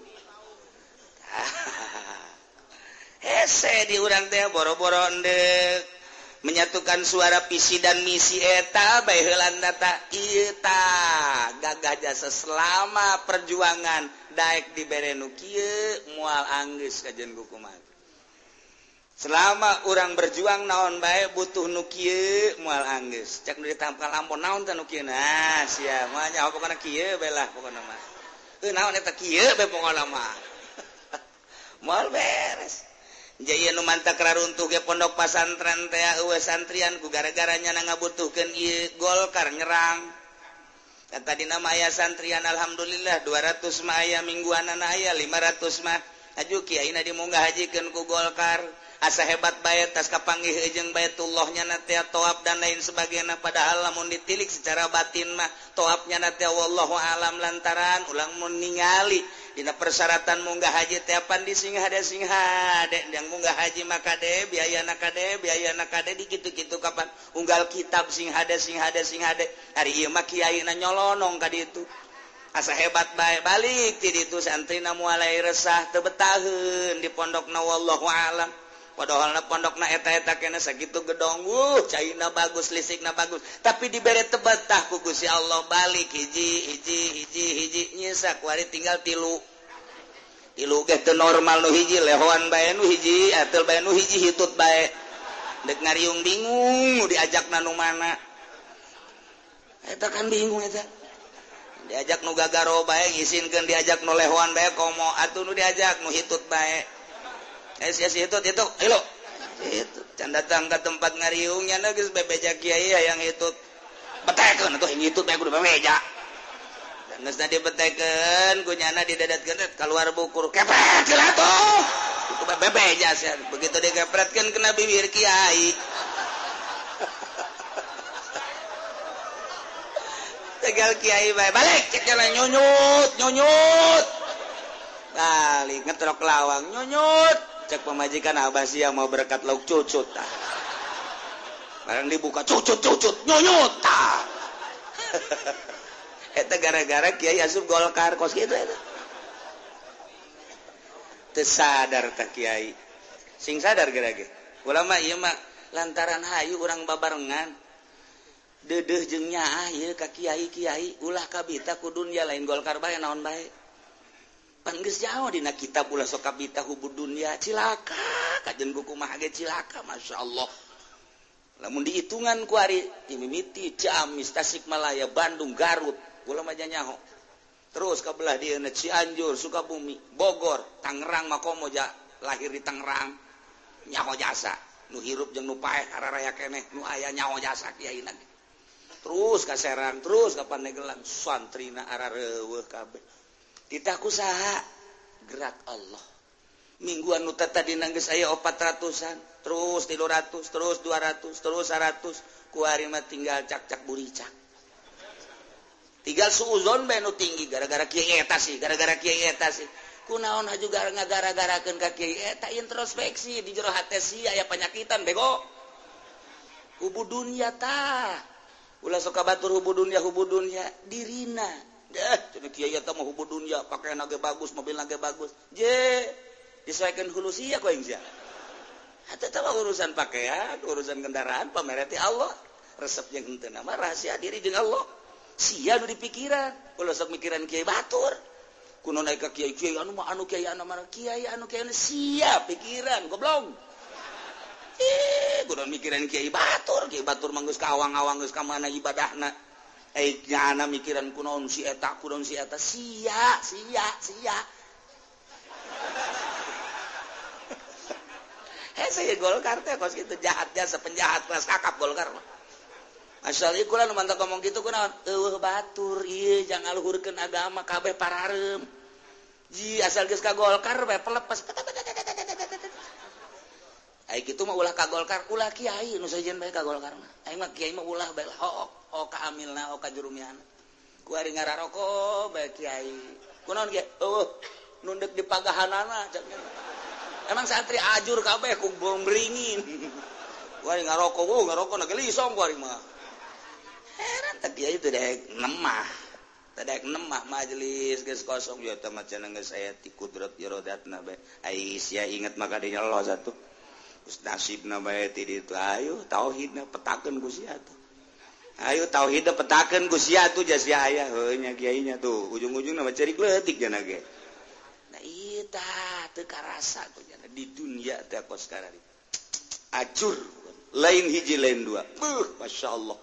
Hese di orang teh boro-boro endek. menyatukan suara visi dan misi eta Baylandata Ita gagah jasa selama perjuangan Daek di Berenuki mual Anggus kajjan hukuman selama orang berjuang naon baik butuh nuki mual Anggus cek ditampal lampun naon tan nah siapa mah nyawa pokoknya kieu bela pokoknya mah. Eh naon eta kieu be pokoknya mah? Mual beres. ge pondok pasantren santrian ku gara-garanya na ngabutuhkan Golkar nyerang. Kata di nama aya santrian Alhamdulillah 200 Maya mingguan anak aya 500 mah ajuki dimunggah hajikan ku Golkar asa hebat bayat tas kapanggih ejeng bayatullahnya na toab dan lain sebagainya padahal lamun ditilik secara batin mah toabnya na wallahu alam lantaran ulang meningali Dina persyaratan munggah haji tiapan di sing ada sing hade yang munggah haji maka de biaya nakade biaya nakade di gitu gitu kapan. Unggal kitab sing ada sing ada sing ada hari iya mah kiai na nyolonong kadi itu asa hebat baik balik ti itu santri na mulai resah tebetahun di pondok na wallahu alam. padahal pondok na eta-eta kena segitu gedong. Wuh cairna bagus listrikna bagus. Tapi diberi tebetah ku Gusti Allah. Balik hiji hiji hiji hiji. Nyisa kuari tinggal tilu. Tilu ge teu normal nu hiji lehoan bae nu hiji atel bae nu hiji hitut bae. Dek ngariung bingung diajak nanu mana. Eta kan bingung eta. Diajak nu gagaro bae ngisinkeun diajak nu lehoan bae komo atuh nu diajak nu hitut bae. eh, si, si, itu itu halo itu can datang ke tempat ngariungnya nagis bebeja kiai yang itu. Petekan atau yang itu teh kudu bebeja dan geus tadi petekeun kunyana didadatkeun eh, keluar bukur kepret geula tuh itu bebeja sih begitu dikepretkeun kena bibir kiai. Tegal kiai bae balik cek jalan nyunyut nyunyut balik ngetrok lawang nyunyut cek pemajikan Abbasiah mau berkat lauk cucut tah. Barang dibuka cucut cucut nyonyot tah. eta gara-gara Kiai asup Golkar kos kitu itu Teu sadar tah Kiai. Sing sadar gara-gara. Ulama ieu mah lantaran hayu urang babarengan dedeh jeung nyaah ieu ka Kiai-kiai ulah kabita kudun ya lain Golkar bae naon bae. Panggis jauh dina kita pula sokabita hubud dunia. Cilaka kajen buku mahage cilaka masya Allah. Lamun dihitungan kuari timimiti ciamis tasikmalaya Bandung Garut pula aja nyaho terus kabelah dia na Cianjur Sukabumi Bogor Tangerang makomo ja lahir di Tangerang. Nyaho jasa. Nu hirup jeung nu paeh raya keneh nu aya nyaho jasa kiai terus ka Serang terus ka Pandeglang santrina arareuweuh kabeh. titaku saha. Gerak Allah. Mingguan nuta tadi nangis saya opat ratusan. Terus tilu ratus terus dua ratus terus seratus. Kuarima tinggal cak-cak buricak. Tinggal suuzon benu tinggi. Gara-gara kiai eta sih gara-gara kiai eta sih. Kunaon haju gara gara-garakeun ka kiai eta introspeksi. Di jero hate si aya penyakitan bego. Hubu dunia ta ulah suka batur hubu dunia hubu dunia. Dirina. Eh, dunia pakai naga bagus mobil naga bagus. Je disesuaikan hulu sia kau ingja atau tahu urusan pakaian urusan kendaraan pamerati Allah. Resep yang henteu nama rahasia diri dengan Allah. Sia nu dipikiran. Kalau sok mikiran kiai batur. Kuno naik ka kiai kiai anu anu kiai anu mana kiai anu kiai anu sia pikiran goblok Eh, kudu mikiran kiai batur, kiai batur manggus ka awang-awang geus ka mana ibadahna. Eh, nyana mikiran kunaon si eta kunon si eta. Sia sia sia. Heh saya golkar teh kos gitu jahat jasa penjahat kelas kakap golkar mah. Asal kula nu mantap ngomong kitu kunaon eueuh batur ieu jangan luhurkeun agama kabeh pararem. Ji asal geus ka golkar bae pelepas gitu mau ulah kagolkar ulah Kyai nusajen bae kagolkar aing mah Kyai mah ulah bae ho oh ka amilna oh ka jurumian ku ari ngararoko bae Kyai kunaon ge eueuh nundek di pagahanana emang santri ajur kabeh ku bom beringin. Ku ari ngaroko wo ngaroko na gelisong ku ari mah. Heran teh Kyai teh nemah. Teh nemah majelis geus kosong. Ya teh macan geus aya ti kudrat jirodatna bae. Aisyah inget maka dinya Allah satu. nasib nabayuh tauhid petaken Ayo tauhid petakan Gusia tuh. Ja ayahnya Kyainya tuh ujung-ujung nama ceritik di dunia acur. Lain hiji lain dua. Uh, Masya Allah.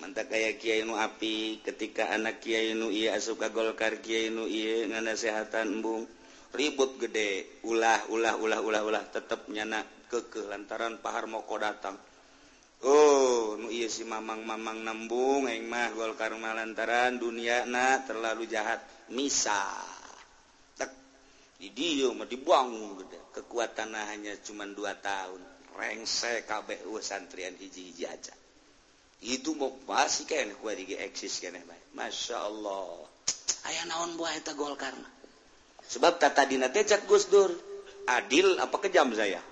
Mantap kayak nu api ketika anak Kyaiu ia suka golkar Kyaiu nganasehatan embung ribut gede. Ulah ulah ulah ulah ulah. Tetap nyanak keke lantaran pahar moko datang. Oh nu iya si mamang mamang nembung eng mah gol karma lantaran dunia na terlalu jahat. Misa. Tek. Di dia mah dibuang gede kekuatan hanya cuma dua tahun. Rengse kabeh uh, santrian hiji hiji aja. Itu mau pasti kan kuat di eksis kan baik masya Allah. Ayah naon buah eta gol karma sebab tata dina tecak Gus Dur adil apa kejam saya?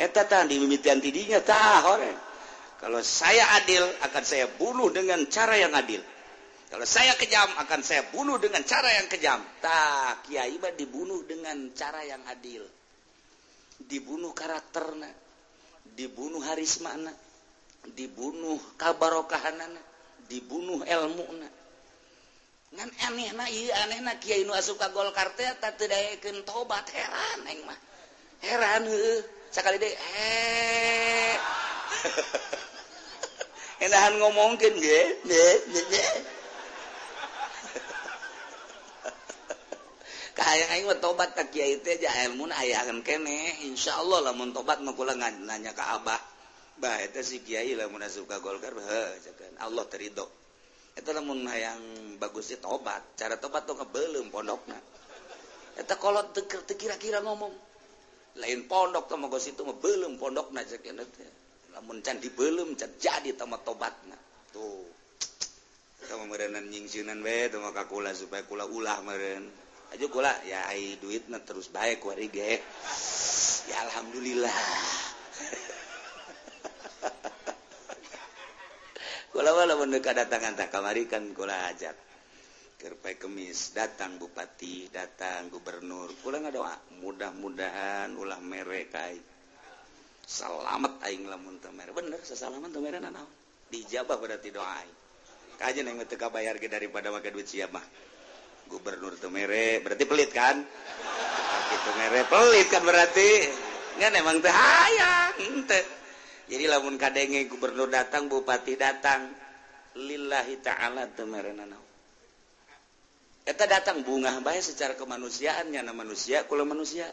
Eta tadi mimitian tidinya tah. Kalau saya adil akan saya bunuh dengan cara yang adil. Kalau saya kejam akan saya bunuh dengan cara yang kejam. Tak kiai mah dibunuh dengan cara yang adil. Dibunuh karakterna, dibunuh harismana, dibunuh kabarokahanana, dibunuh ilmuna. Ngan aneh na iya aneh na kiai nu asup ka Golkar teh tak tobat heran eng mah. Heran heuh. sekali deh eh. Enahan ngomongin ge kahayang aing tobat ka kiai teh ja ilmu ayahan kene. Insyaallah lamun tobat mah kula nanya ka abah. Bah eta si kiai lamun asup ka golkar heuh Allah terido eta lamun hayang bagus sih tobat. Cara tobat tuh kebelum pondokna. Eta kolot teu kira-kira ngomong. lain pondok togos itu belum pondok namun candi belum jadi ta tobat tuh. Mereaningsinan maka kula supaya kula ulah meren aja kula ya duit nah terus baik wari ge. Ya alhamdulillah. Kula wala mendekat datangan tak kamarikan kula ajak. Kerpai kemis. Datang bupati datang gubernur. Kula doa. Mudah-mudahan ulah mereka selamat aing lamun teu mere. Bener sesalaman teu mere dijabah berarti doa aing. Kajen yang teka bayar ke daripada pakai duit siapa Gubernur Tumere berarti pelit kan? Gitu mere pelit kan berarti? Kan emang teh hayang ente jadi lamun kadenge gubernur datang bupati datang lillahi ta'ala Tumere nanau eta datang bunga bahaya secara kemanusiaannya nama manusia kalau manusia.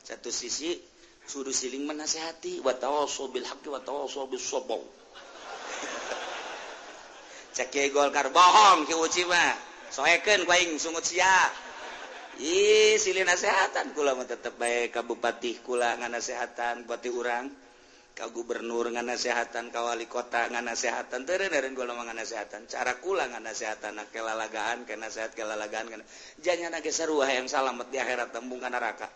Satu sisi suruh siling menasehati watawasaw bil haqqi watawasaw bis sabr. Cek golkar bohong ki uci mah. Soekeun kuaing sungut sia. Ih silih nasehatan kula mah tetep bae ka bupati kula nganasehatan bupati urang. kau gubernur nganasehatan kawali kota nganasehatan terreen golongan ngasehatan cara kulangan nasehatan na kelalagaan ke nasehat kelalagaan kena. jangan sarua yang salamet di akhirat tembungan neraka.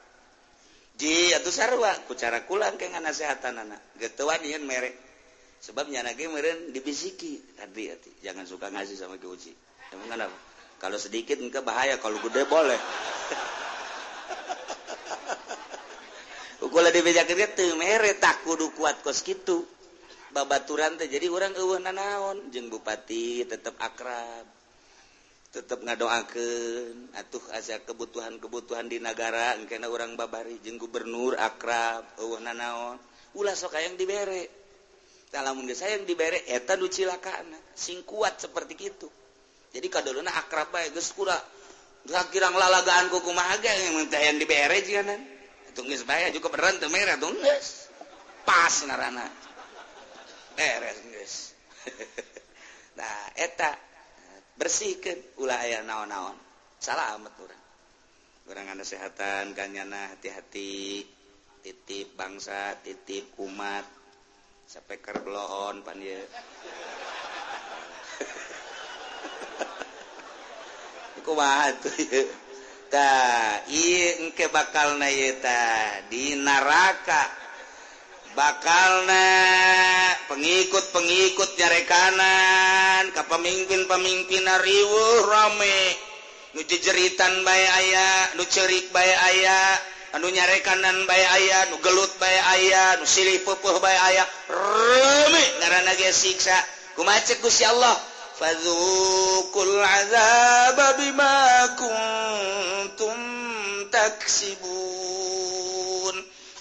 Ji atuh sarua ku cara kulang ke nganasehatan anak getuan ieun merek sebabnya nage meren dibisiki. Tadi hati jangan suka ngasih sama keuji emang kenapa? Kalau sedikit enggak bahaya kalau gede boleh. mere tak kudu kuat kos gitu babaturan teh jadi orang eueuh nanaon jeung bupati tetap akrab tetap ngadoakeun atuh asa kebutuhan-kebutuhan di negara engkena orang babari jeung gubernur akrab eueuh nanaon. Ulah sok hayang dibere. Tah lamun geus hayang dibere eta nu cilakana sing kuat seperti kitu. jadi kadolona akrab bae geus kura kirang lalagaan kukumaha ge yang dibere jiganan tunggu bayar juga beran tuh merah dong pas narana. Beres guys nah eta bersihkan ulah ayah naon-naon. Salah amat orang orang kesehatan ganyana hati-hati. Titip bangsa titip umat. Sampai belohon pan dia tuh ke bakal di neraka bakal pengikut-pengikut jarekanan ke pemimpin-pemimpin riwuh rame. Nu jeritan bay aya nu cerik bay aya anu nyarekanan bay aya nu gelut bay aya nu silih pupuh bay aya rame. Ngaranna ge siksa kumaha ceuk Gusti Allah. Fadzukul azaba bima kuntum kuntum taksibun.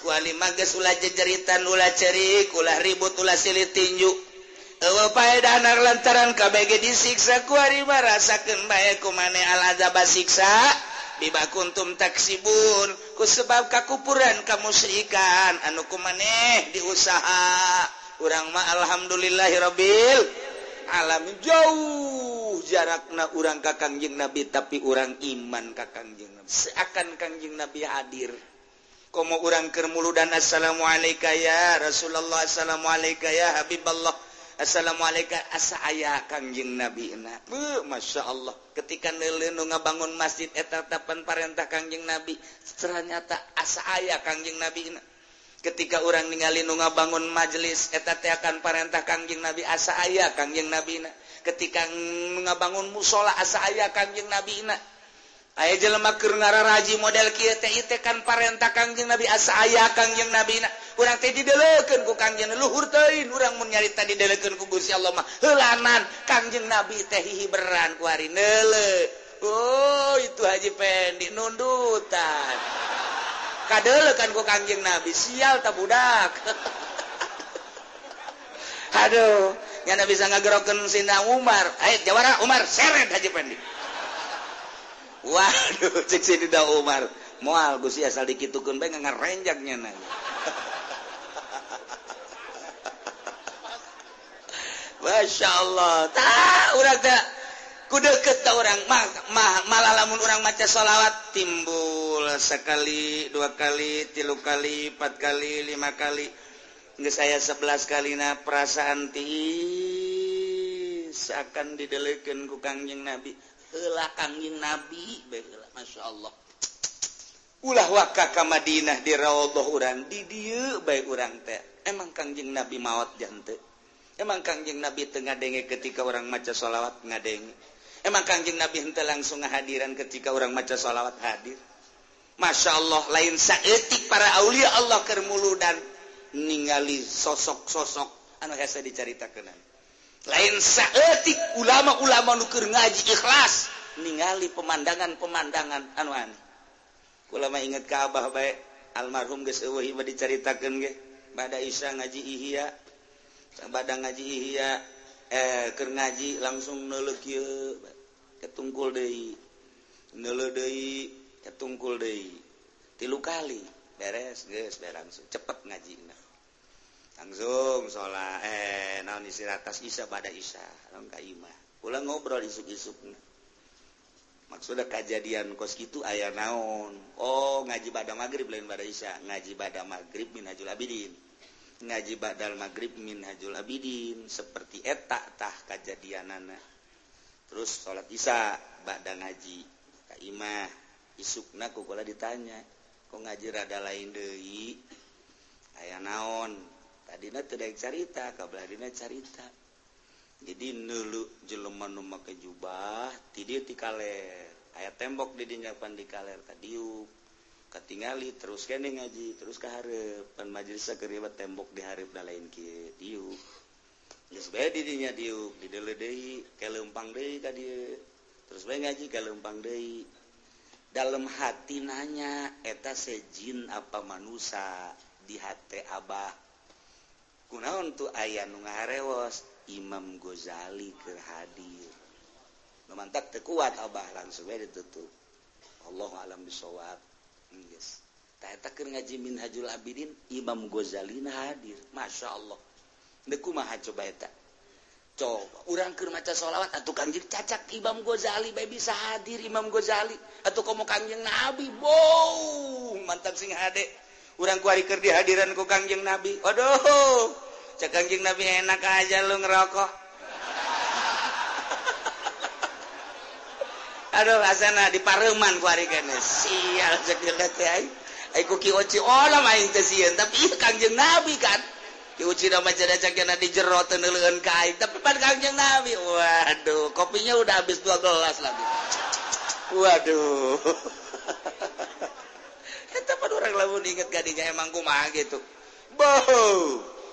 Wali mages ulah jejeritan ulah cerik ulah ribut ulah silit tinju. Ewa paeda danar lantaran KBG disiksa ku hari merasakan bae kumane al azab siksa biba kuntum taksibun ku sebab kakupuran kamusyrikan anu kumaneh diusaha. Urang mah alhamdulillahirabbil alam jauh. Jarakna urang ka Kangjeng Nabi tapi urang iman ka Kangjeng Nabi. Seakan Kangjeng Nabi hadir. Komo urang keur muludan assalamualaikum ya Rasulullah assalamualaikum ya Habiballah assalamualaikum. Asa aya Kangjeng Nabi na? Beuh, Masya Allah. Ketika neuleu ngabangun masjid eta tapan parentah Kangjeng Nabi ternyata asa aya Kangjeng Nabi na? ketika orang ningali nunga bangun majelis eteta akan parentah Kangjeng Nabi asa aya Kangjeng Nabina ketika ngabangun musola asa aya Kangjeng Nabina aya jelema keur ngararaji model kieu teh kan parentah Kangjeng Nabi asa aya Kangjeng Nabina urang teh dideleukeun ku Kangjeng Luhur urang mun nyarita dideleukeun ku Gusti Allah mah. Heulanan Kangjeng Nabi teh hiberan ku hari neuleu oh itu haji pendi nundutan. kadelkanku Kanjeng Nabi sial tabudak Aduh yang bisa ngageroken Sina Umar. Ayo Jawara Umar seret Haji Pendi. Waduh cek sini dah Umar. Moal Gusti asal dikitukeun bae ngarenjaknya na Masya Allah. Tak urang tak kuda keta orang mah ma, malah lamun orang maca sholawat timbul sekali dua kali tilu kali empat kali lima kali. Nggak saya sebelas kali na perasaan ti seakan didelekan ku kangjeng nabi. Hela kangjeng nabi baiklah masya Allah ulah waka ka Madinah di Raudhah urang di dieu baik urang teh. Emang kangjeng nabi maot jante? Emang kangjeng nabi tengah denge ketika orang maca sholawat ngadenge? emang kanjing Nabi henteu langsung ngahadiran ketika orang maca sholawat hadir? Masya Allah lain saetik para aulia Allah kermulu dan ningali sosok-sosok anu hese diceritakan lain saetik ulama-ulama nuker ngaji ikhlas ningali pemandangan-pemandangan anu aneh. Ulama ingat ke Abah baik almarhum geus eueuh diceritakeun ge bada Isya ngaji ihya badang ngaji ihya eh keur ngaji langsung nelekil ketungkul Dei neledei ketungkul Dei tilu kali beres guys langsung cepet ngaji nah. langsung salat eh naon isi atas Isa pada Isa lengka Imah pulang ngobrol isuk-isuk maksudnya kejadian kos gitu ayah naon oh ngaji pada maghrib lain pada Isa ngaji pada maghrib minajul abidin. ngaji badal magrib min hajul abidin seperti etaktah kejadianana. Terus salat Isa badang ngaji Kaimah isukna kukula ditanya kok ngaji rada lain Dewi aya naon tadinya tidak carita kabladina carita. Jadi nulu jeleman nu make jubah tidur di kaler. Aya tembok di dinjapan di kaler tadiuk. ketingali terus kene ngaji terus ke harepan majelis keriwat tembok di harep da lain kieu diuk geus bae di dinya diuk didele deui kelempang deui ka dieu. Terus bae ngaji kelempang deui. Dalam hati nanya eta sejin apa manusia di hati abah. Kunaon tu ayah nu ngarewos Imam Ghazali keur hadir. Nu no, mantak teu kuat abah langsung bae ditutup. Allah alam bisawab. ngajimin Hajul Abidin Imam Ghazalina hadir. Masya Allah. Dekumaha coba eta. Coba urang ke maca sholawat atau kanjeng cacak Imam Ghazali bae bisa hadir Imam Ghazali. Atau komo kanjeng Nabi wow mantap sing hade. Urang kuari keur dihadiran ku kanjeng Nabi. Aduh cak kanjeng Nabi enak aja lu ngerokok aduh asana di pareman kuari kene. Sial cek geus teh Oh, tapikangjeng nabi kan? Di jero kain. Tapi kangjeng nabi Waduh kopinya udah habis dua gelas lagi. Waduh. Orang lamun inget gadinya emang kumaha gitu. Boho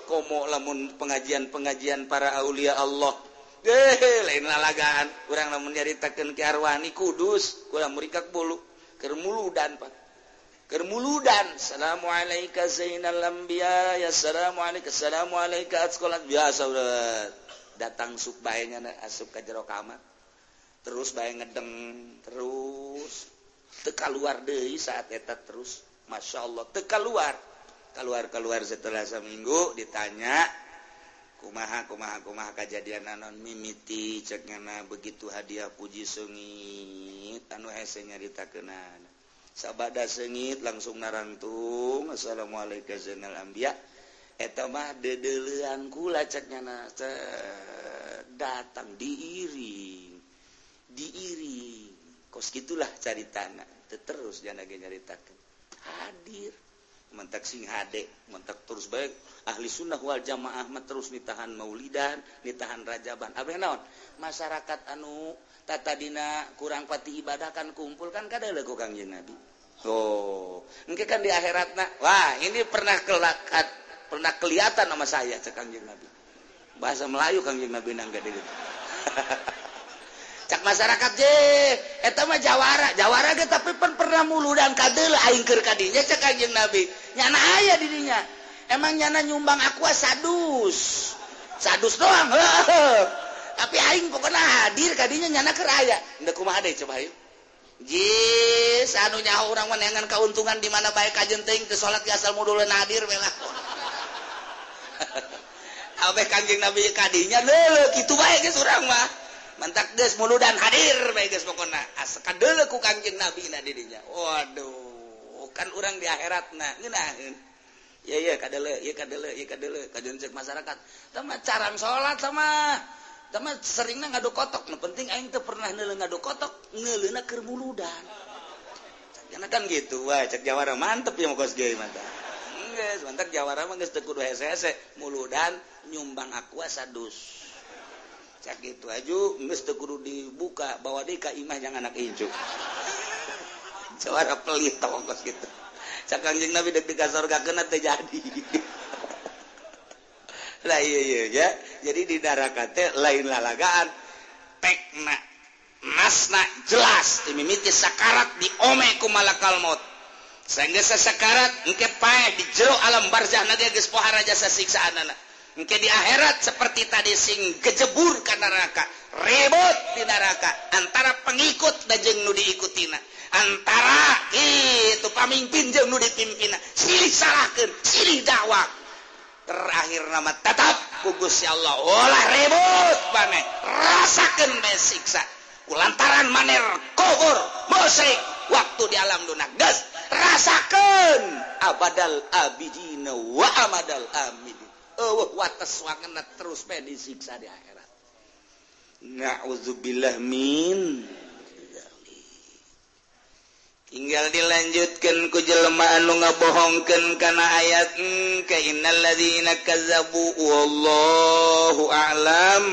komo lamun pengajian-pengajian para aulia Allah. Dehe, lain lalagaan. Orang lamun nyaritakan ke Arwani Kudus. Kurang merikak bulu. Kermulu dan pak. Kermuludan Assalamualaikum Zainal Ambiya ya Assalamualaikum. Assalamualaikum. Sekolah biasa udah datang sub bayinya asup ke jero kamar. Terus bayi ngedeng terus. Teka luar deh saat eta terus. Masya Allah teka luar keluar keluar setelah seminggu ditanya kumaha kumaha kumaha kejadian nanon mimiti cek ngana begitu hadiah puji sengit anu esenya ditakenan sabada sengit langsung narantung. Assalamualaikum Zainal Ambiya eta mah dedelean kula cek nyana datang diiring. Diiring. Kos gitulah cari tanah terus jangan lagi nyaritakan hadir. Mentak sing hade mentak terus baik ahli sunnah wal jamaah terus nitahan maulidan nitahan rajaban. Apa naon? Masyarakat anu Tatadina kurang pati ibadah kan kumpul kan kada lagu kangjeng Nabi. Oh, mungkin kan di akhirat nak. Wah, ini pernah kelakat, pernah kelihatan sama saya cek kangjeng Nabi. Bahasa Melayu kangjeng Nabi nang gede gitu. cak masyarakat je, eta mah jawara, jawara ge tapi pen pernah mulu dan kadel aing keur kadinya cek kangjeng Nabi. Nyana aya di dinya. Emang nyana nyumbang aku sadus. Sadus doang. tapi aing pokoknya hadir kadinya nyana keraya ndak kumaha deh coba yuk Jis anu nyaho orang menengan keuntungan di mana baik kajen ting ke salat asal modul hadir bela. Abe kanjeng Nabi kadinya leule kitu bae geus urang mah. Mentak geus muludan hadir bae geus pokona. Aseka deule ku kanjeng Nabi na dirinya. Waduh, kan urang di akhiratna ngeunaheun. Ya ya kadele, ya kadele, ya kadele kajenjek masyarakat. Tama carang salat sama Tama seringna ngadu kotok, nu penting aing teu pernah neuleung ngadu kotok, neuleuna keur muludan. Karena kan gitu, wah cek Jawara mantep ya mah gay mata. Geus, mantap Jawara mah geus teu kudu hese-hese, muludan nyumbang aqua sadus. Cek gitu aju geus teu kudu dibuka, bawa deui ka imah jang anak incu. Jawara pelit tong kos gitu. Cak Kanjeng Nabi deg-degan surga kena teu jadi. lah iya, iya, jadi di darakate lain lalagaan. Pekna nasna jelas. Mimiti sakarat di ome ku malakal maut. Sehingga sesakarat engke pae di jero alam barzah naga geus pohara jasa siksaan anak engke di akhirat seperti tadi sing gejebur ke neraka. Ribut di neraka. Antara pengikut dan jeng nu diikutina. Antara itu pamimpin jeung nu dipimpina. Silih salahkeun silih dakwah terakhir nama tetap. Kugus ya Allah. Olah ribut maneh rasakan besiksa kulantaran maner kufur musik. Waktu di alam dunia gas. Rasakan. Abadal abidina wa amadal amin. Oh wates wangena terus pe disiksa di akhirat. Na'udzubillah min. tinggal dilanjutkan ku jelema anu ngabohongkeun kana ayat ka innal ladzina kazzabu wallahu a'lam.